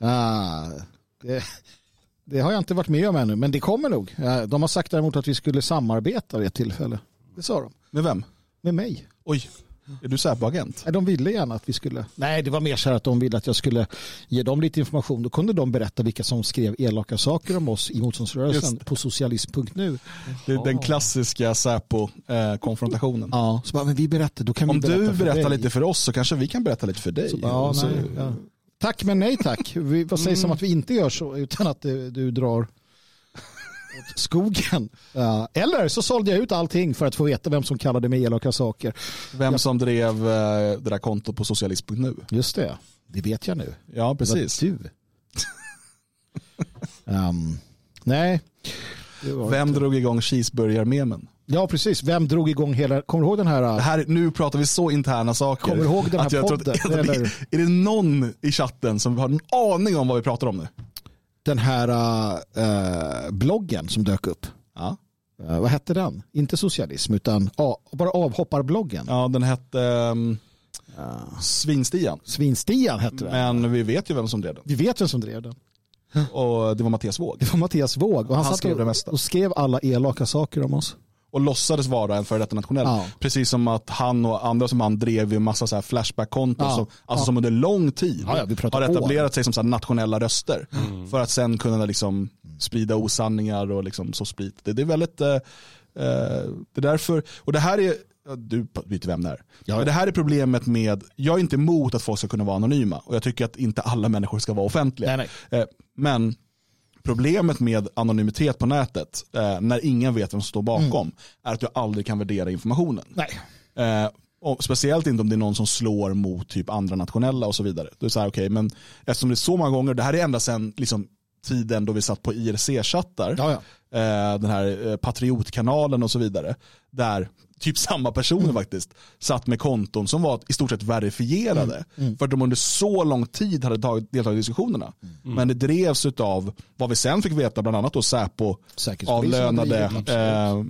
Ah, det, det har jag inte varit med om ännu, men det kommer nog. Eh, De har sagt däremot att vi skulle samarbeta vid ett tillfälle. Det sa de. Med vem? Med mig. Oj, är du Säpo-agent? Nej, De ville gärna att vi skulle... Nej, det var mer så här att de ville att jag skulle ge dem lite information. Då kunde de berätta vilka som skrev elaka saker om oss i motståndsrörelsen på socialism.nu. Det är den klassiska Säpo-konfrontationen. Ja, så bara, men vi berättar, då kan vi Om berätta du för berättar dig. lite för oss så kanske vi kan berätta lite för dig. Så, ja, Så- nej, ja. Tack men nej tack. Vi, vad sägs om att vi inte gör så utan att du, du drar åt skogen? Ja, eller så sålde jag ut allting för att få veta vem som kallade mig elaka saker. Vem som drev eh, det där kontot på socialism.nu. Just det, det vet jag nu. Ja, precis. Det var du. [LAUGHS] Ehm, nej. Vem inte- drog igång cheeseburgar-memen? Ja, precis. Vem drog igång hela... Kommer du ihåg den här... Det här, nu pratar vi så interna saker. Kommer du ihåg den här jag podden, att-? Är det någon i chatten som har en aning om vad vi pratar om nu? Den här eh, bloggen som dök upp. Ja, Eh, vad hette den? Inte socialism utan a, bara avhopparbloggen. ja den hette um, Svinstian. Svinstian hette den. Men vi vet ju vem som drev den. Vi vet vem som drev den. Och det var Mattias Våg. Det var Mattias Våg och han, Han skrev och, och skrev alla elaka saker om oss. Och låtsades vara en före detta nationell. Ja. Precis som att han och andra som han drev ju massa så här flashback-konton Ja. som, alltså Ja. som under lång tid Ja, ja, har år. etablerat sig som så här nationella röster. För att sen kunna liksom sprida osanningar och liksom så sprit. Det, det är väldigt, eh, eh, det är därför, och det här är ja, du vet vem det är. Men det här är problemet med, jag är inte emot att folk ska kunna vara anonyma och jag tycker att inte alla människor ska vara offentliga. Nej, Eh, Men problemet med anonymitet på nätet, eh, när ingen vet vem som står bakom, är att du aldrig kan värdera informationen. Nej. Eh, och speciellt inte om det är någon som slår mot typ andra nationella och så vidare. Då är det så här, okej, men eftersom det är så många gånger, det här är ända sedan liksom, tiden då vi satt på IRC-chattar, Ja, ja. eh, den här eh, patriotkanalen och så vidare, där typ samma personer Mm. faktiskt satt med konton som var i stort sett verifierade. Mm. För att de under så lång tid hade tagit, deltagit i diskussionerna. Mm. Men det drevs av vad vi sen fick veta, bland annat då Säpo, avlönade eh,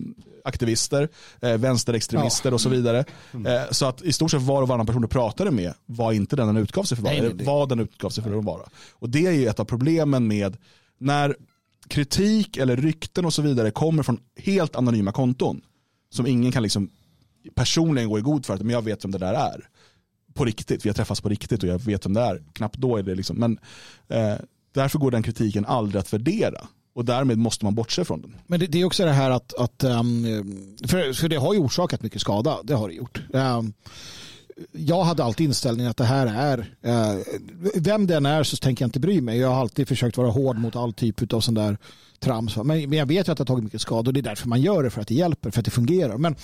aktivister, eh, vänsterextremister och så vidare. Mm. Eh, så att i stort sett var och varannan person du pratade med var inte den den utgav sig för att vara, eller den utgav sig för att vara. Och det är ju ett av problemen med när kritik eller rykten och så vidare kommer från helt anonyma konton som ingen kan liksom personligen gå i god för att men jag vet vem det där är. På riktigt, vi har träffats på riktigt och jag vet vem det är. Knappt då är det liksom, men eh, därför går den kritiken aldrig att värdera. Och därmed måste man bortse från den. Men det, det är också det här att, att um, för, för det har ju orsakat mycket skada, det har det gjort. Um, jag hade alltid inställningen att det här är, eh, vem den är så tänker jag inte bry mig. Jag har alltid försökt vara hård mot all typ av sån där trams. Men, jag vet ju att det har tagit mycket skada och det är därför man gör det, för att det hjälper, för att det fungerar. Men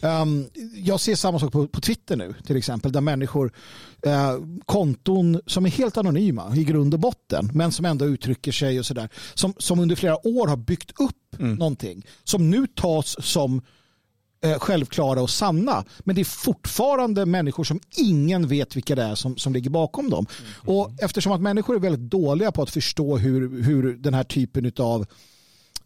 ehm, jag ser samma sak på, på Twitter nu, till exempel, där människor, eh, konton som är helt anonyma i grund och botten, men som ändå uttrycker sig och sådär, som, som under flera år har byggt upp någonting, som nu tas som självklara och sanna. Men det är fortfarande människor som ingen vet vilka det är som, som ligger bakom dem. Och eftersom att människor är väldigt dåliga på att förstå hur, hur den här typen av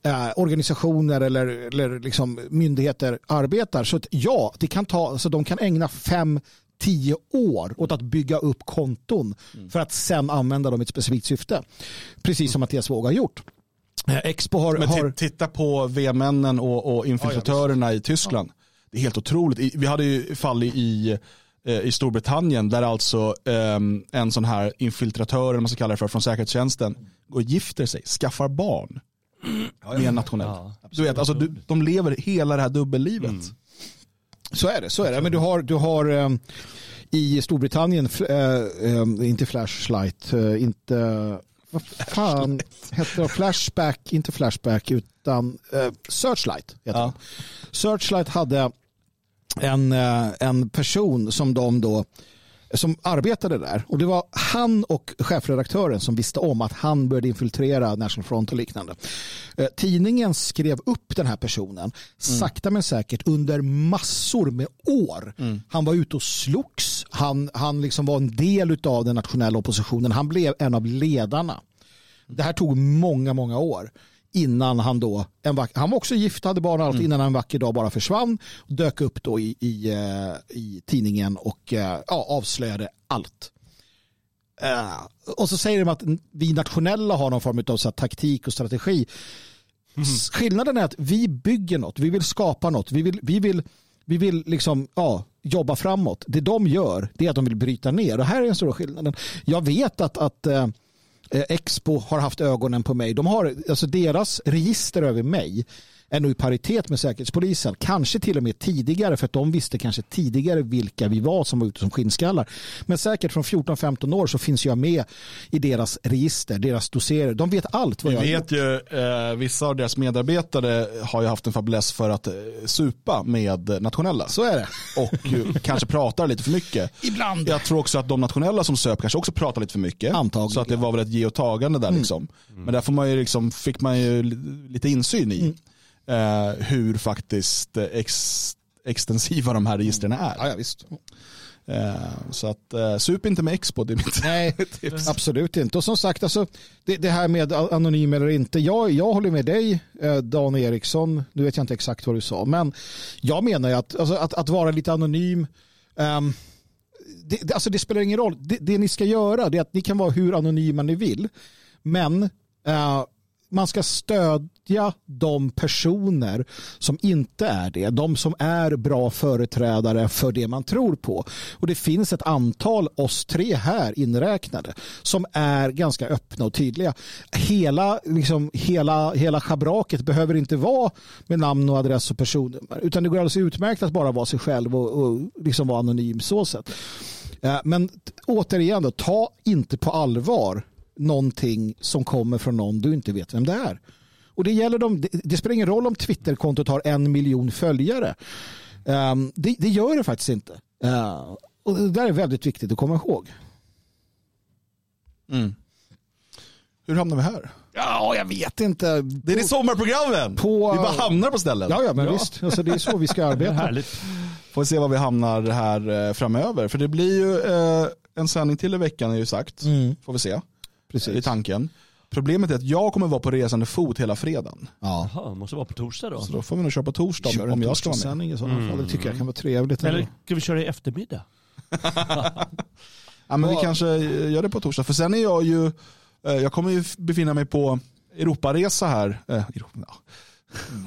eh, organisationer eller, eller liksom myndigheter arbetar. Så att ja, det kan ta, alltså de kan ägna fem tio år åt att bygga upp konton för att sen använda dem i ett specifikt syfte. Precis som Mattias Våg har gjort. Eh, Expo har... Men har ti- titta på V-männen och, och infiltratörerna i Tyskland. Det är helt otroligt. Vi hade ju fall i, i, eh, i Storbritannien där alltså ehm, en sån här infiltratör, eller man ska kalla det för, från säkerhetstjänsten går och gifter sig, skaffar barn med en nationell. du vet, alltså, du, de lever hela det här dubbellivet. Så är det, så är det. Men du har, du har eh, i Storbritannien, eh, eh, inte flashlight, eh, inte, vad fan heter det? Flashback, inte flashback utan eh, searchlight. Heter Ja. Searchlight hade en, eh, en person som de då som arbetade där och det var han och chefredaktören som visste om att han började infiltrera National Front och liknande. Eh, Tidningen skrev upp den här personen sakta men säkert under massor med år. Han var ute och slogs, han, han liksom var en del av den nationella oppositionen, han blev en av ledarna. Det här tog många, många år innan han då, en vack, han var också gift, hade barn och allt, innan han en vacker dag bara försvann, dök upp då i, i, eh, i tidningen och eh, ja, avslöjade allt. Eh, och så säger de att vi nationella har någon form av så här, taktik och strategi. S- Skillnaden är att vi bygger något, vi vill skapa något, vi vill, vi vill, vi vill liksom, ja, jobba framåt. Det de gör det är att de vill bryta ner och här är den stora skillnaden. Jag vet att, att eh, Eh, Expo har haft ögonen på mig. De har, alltså deras register över mig är nog i paritet med Säkerhetspolisen. Kanske till och med tidigare för att de visste kanske tidigare vilka vi var som var ute som skinnskallar. Men säkert från 14-15 år så finns jag med i deras register, deras doserer. De vet allt vad jag vet ju, eh, vissa av deras medarbetare har ju haft en fäbless för att eh, supa med nationella. Så är det. Och kanske pratar lite för mycket. [LAUGHS] Ibland. Jag tror också att de nationella som söp kanske också pratar lite för mycket. Antagligen. Så att det var väl ett ge och tagande där liksom. Men där får man ju liksom, fick man ju li- lite insyn i eh, hur faktiskt ex, extensiva de här registren är. Ja, ja, visst. Eh, så att eh, sup inte med Expo, det är mitt Nej, [LAUGHS] absolut inte. Och som sagt, alltså, det, det här med anonym eller inte. Jag, jag håller med dig, eh, Dan Eriksson. Nu vet jag inte exakt vad du sa. Men jag menar ju att, alltså, att, att vara lite anonym. ehm, det, alltså det spelar ingen roll. Det, det ni ska göra det är att ni kan vara hur anonyma ni vill. Men eh, man ska stödja de personer som inte är det. De som är bra företrädare för det man tror på. Och det finns ett antal, oss tre här inräknade, som är ganska öppna och tydliga. Hela, liksom, hela, hela schabraket behöver inte vara med namn och adress och personnummer. Utan det går alldeles utmärkt att bara vara sig själv och, och liksom vara anonym så sätt. Eh, men återigen, då, ta inte på allvar någonting som kommer från någon du inte vet vem det är. Och det, gäller dem, det, spelar ingen roll om Twitterkontot har en miljon följare. Ehm, det, det gör det faktiskt inte. Eh, och det där är väldigt viktigt att komma ihåg. Hur hamnar vi här? Ja, jag vet inte. Det är det sommarprogrammen! På- Vi bara hamnar på ställen. Ja, ja men visst. Alltså, det är så vi ska [LAUGHS] arbeta. Får vi se var vi hamnar här eh, framöver. För det blir ju eh, en sändning till i veckan är ju sagt. Mm, Får vi se. Precis. I tanken. Problemet är att jag kommer vara på resande fot hela fredagen. Ja. Jaha, måste vara på torsdag då. Så då får vi nog köra på torsdag Kör om jag ska vara med. i sådana fall. Det tycker jag kan vara trevligt. Eller ska vi köra i eftermiddag? [LAUGHS] Ja, men vi kanske gör det på torsdag. För sen är jag ju, eh, jag kommer ju befinna mig på Europaresa här. Eh, Europa, ja.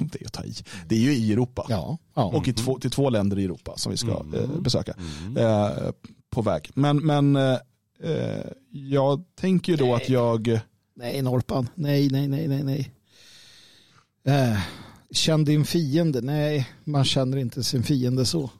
[LAUGHS] Det är att ta i. Det är ju i Europa. Ja. ja. Och i två, till två länder i Europa som vi ska eh, besöka eh, på väg. Men, men eh, jag tänker ju då att jag, Nej, Norpan. Nej, nej, nej, nej, nej. Eh, känn din fiende. Nej, man känner inte sin fiende så.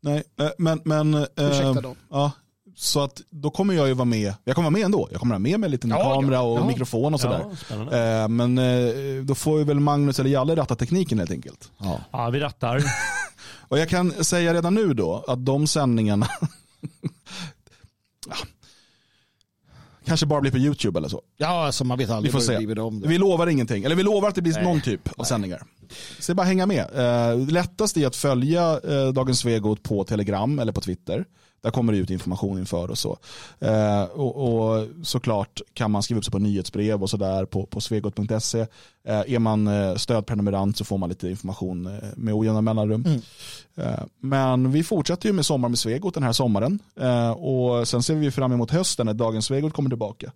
nej, eh, men, men eh, Ursäkta då. ja, så att då kommer jag ju vara med, jag kommer vara med ändå. Jag kommer ha med mig en liten Ja, kamera och ja. mikrofon och sådär. Ja. Eh, men eh, då får ju väl Magnus eller Jalle ratta tekniken helt enkelt. Ja. Ja, vi rattar. [LAUGHS] Och jag kan säga redan nu då att de sändningarna [LAUGHS] kanske bara blir på YouTube eller så. ja, alltså man vet Vi aldrig får vad det se. med dem. Vi lovar ingenting, eller vi lovar att det blir Nej. någon typ av sändningar. Så det är bara att hänga med. Eh, lättast är att följa eh, Dagens Svegot på Telegram eller på Twitter. Där kommer det ut information inför och så. Eh, och, och såklart kan man skriva upp sig på nyhetsbrev och sådär på, på svegot.se. Eh, är man eh, stödprenumerant så får man lite information eh, med ojämna mellanrum. Mm. Eh, men vi fortsätter ju med Sommar med Svegot den här sommaren. Eh, och sen ser vi fram emot hösten när Dagens Svegot kommer tillbaka.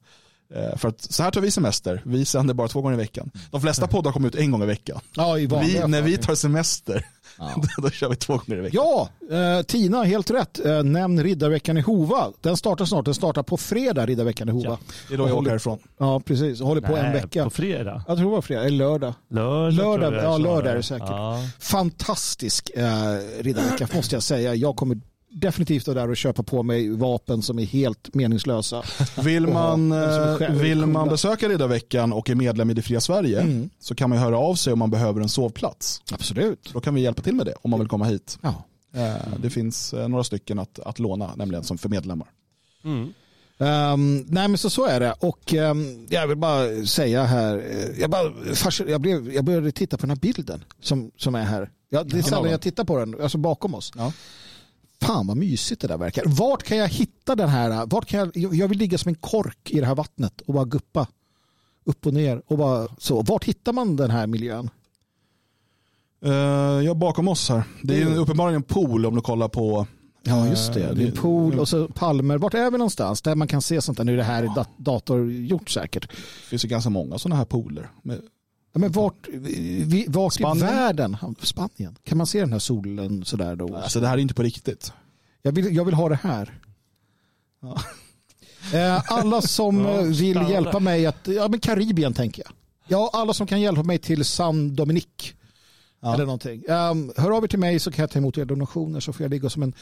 Eh, För att så här tar vi semester. Vi sänder bara två gånger i veckan. De flesta poddar kommer ut en gång i veckan. Ja, i Vi, när vi tar semester, Ja. [LAUGHS] då kör vi två gånger i veckan. Ja, eh, Tina, helt rätt. Eh, nämn Riddarveckan i Hova. Den startar snart. Den startar på fredag, Riddarveckan i Hova. Ja. Det är då jag åker härifrån. Ja, precis. Håller på en Nej, vecka. På fredag. Jag tror det var fredag, eller lördag. Lördag, Lördag, jag ja, lördag är det säkert. Ja. Fantastisk eh, riddarvecka måste jag säga. Jag kommer definitivt vara där och köpa på mig vapen som är helt meningslösa. [LAUGHS] Vill man, eh, vill man besöka Riddarveckan och är medlem i Det Fria Sverige Mm. så kan man höra av sig om man behöver en sovplats. Absolut. Då kan vi hjälpa till med det om man vill komma hit. Ja. Eh, Det finns eh, några stycken att, att låna, nämligen som för medlemmar. Mm. Ehm, nej men så, så är det och ehm, jag vill bara säga här, eh, jag, bara, jag, blev, jag började titta på den här bilden som, som är här. Ja, det är sällan jag tittar på den, alltså bakom oss. Ja. Fan vad mysigt det där verkar. Vart kan jag hitta den här? Vart kan jag, jag- vill ligga som en kork i det här vattnet och bara guppa upp och ner. Och bara, så. Vart hittar man den här miljön? Eh, Ja, bakom oss här. Det är ju uppenbarligen en pool om du kollar på Ja just det, Eh, det är det- pool och så palmer. Vart är vi någonstans? Där man kan se sånt där. Nu är det här är dat- datorgjort säkert. Det finns ju ganska många sådana här pooler. Ja, men vart, vi, vart i Spanien? världen? Ja, Spanien. Kan man se den här solen sådär då? Alltså det här är inte på riktigt. Jag vill, jag vill ha det här. Eh, Alla som Ja, eh, vill hjälpa mig att, ja men Karibien tänker jag. Ja, alla som kan hjälpa mig till San Dominique. Ja. Eller någonting. Um, hör av er till mig så kan jag ta emot era donationer så får jag ligga som en,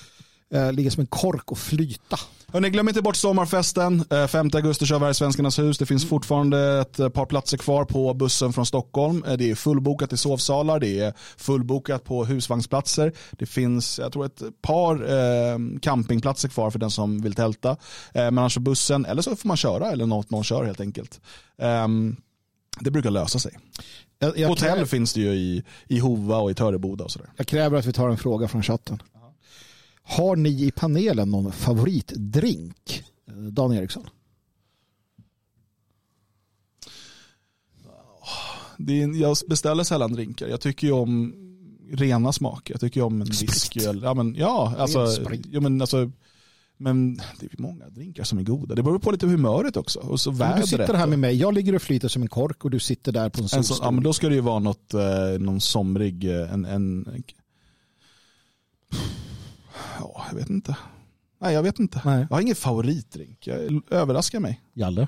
eh, ligga som en kork och flyta. Hörrni, glöm inte bort sommarfesten. Eh, 5 augusti kör vi här i Svenskarnas hus. Det finns fortfarande ett eh, par platser kvar på bussen från Stockholm. Eh, Det är fullbokat i sovsalar, det är fullbokat på husvagnsplatser. Det finns, jag tror ett par eh, campingplatser kvar för den som vill tälta. Eh, men annars bussen, eller så får man köra eller något någon kör helt enkelt. Ehm, det brukar lösa sig. Jag, jag, Hotell kräver, finns det ju i, i Hova och i Töreboda och sådär. jag kräver att vi tar en fråga från chatten. Har ni i panelen någon favoritdrink? Eh, Dan Eriksson. Det är, jag beställer sällan drinkar. Jag tycker ju om rena smaker. Jag tycker ju om en whisky. Ja, men, ja, alltså, ja, men, alltså Men det är många drinkar som är goda. Det beror på lite humöret också. Och så Du vädret. sitter här med mig, jag ligger och flyter som en kork och du sitter där på en solstol. ja, men då ska det ju vara något, eh, någon somrig, eh, en, en, ja, jag vet inte. Nej, jag vet inte. Nej. Jag har ingen favoritdrink. Jag överraskar mig. Jalle?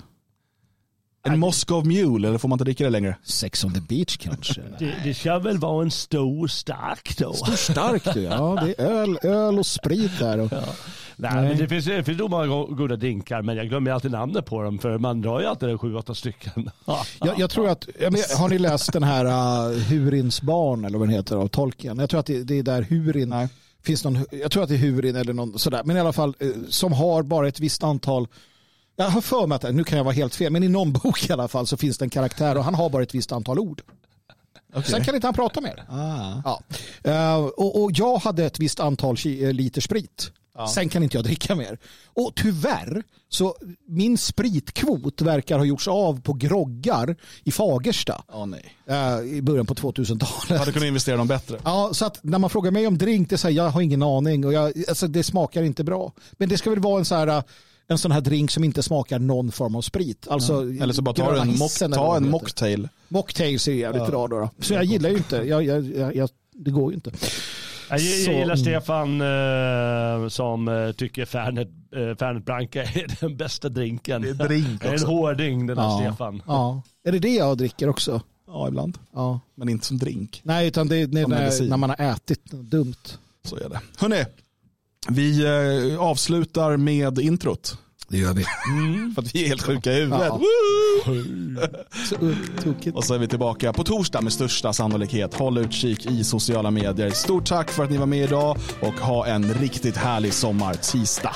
En Moscow Mule, eller får man inte dricka det längre? Sex on the beach kanske? [LAUGHS] Det, det ska väl vara en stor stark då. Stor stark ja det är öl, öl och sprit där. Och, Nej, Nej. Men det finns, det finns nog många go- goda drinkar men jag glömmer alltid namnet på dem för man drar ju alltid sju, åtta stycken. [LAUGHS] jag, jag tror att, jag men, har ni läst den här uh, Hurins barn eller vad den heter av Tolkien? Jag tror att det, det är där Hurin Nej. Finns någon, jag tror att det är Hurin eller någon sådär, men i alla fall eh, som har bara ett visst antal jag har för mig att, nu kan jag vara helt fel, men i någon [LAUGHS] bok i alla fall så finns det en karaktär och han har bara ett visst antal ord. Sen kan inte han prata mer. Ah. Ja. Eh, och, och jag hade ett visst antal eh, liter sprit. Sen kan inte jag dricka mer. Och tyvärr, så min spritkvot verkar ha gjorts av på groggar i Fagersta Ja, nej. eh, i början på 2000-talet. Hade kunnat investera dem bättre. Ja, så att när man frågar mig om drink, det är så här, jag har ingen aning och jag, alltså, det smakar inte bra. Men det ska väl vara en så här eh, en sån här drink som inte smakar någon form av sprit. Alltså, Eller så bara ta en, mock, ta en mocktail. Mocktails är jävligt bra då, då. Så jag gillar ju inte, jag, jag, jag, det går ju inte. Jag, jag Så- gillar Stefan eh, som eh, tycker Fernet, eh, Fernet Branca [LAUGHS] är den bästa drinken. Det är drink är en också. hårding den här Ja. Stefan. Ja. Är det det jag dricker också? Ja, ibland. Ja. Men inte som drink. Nej, utan det är när, när, när man har ätit dumt. Så är det. Hörrni, vi eh, avslutar med introt. Det gör vi. För att vi är helt sjuka i huvudet. Ja. Och så är vi tillbaka på torsdag med största sannolikhet. Håll utkik i sociala medier. Stort tack för att ni var med idag och ha en riktigt härlig sommar tisdag.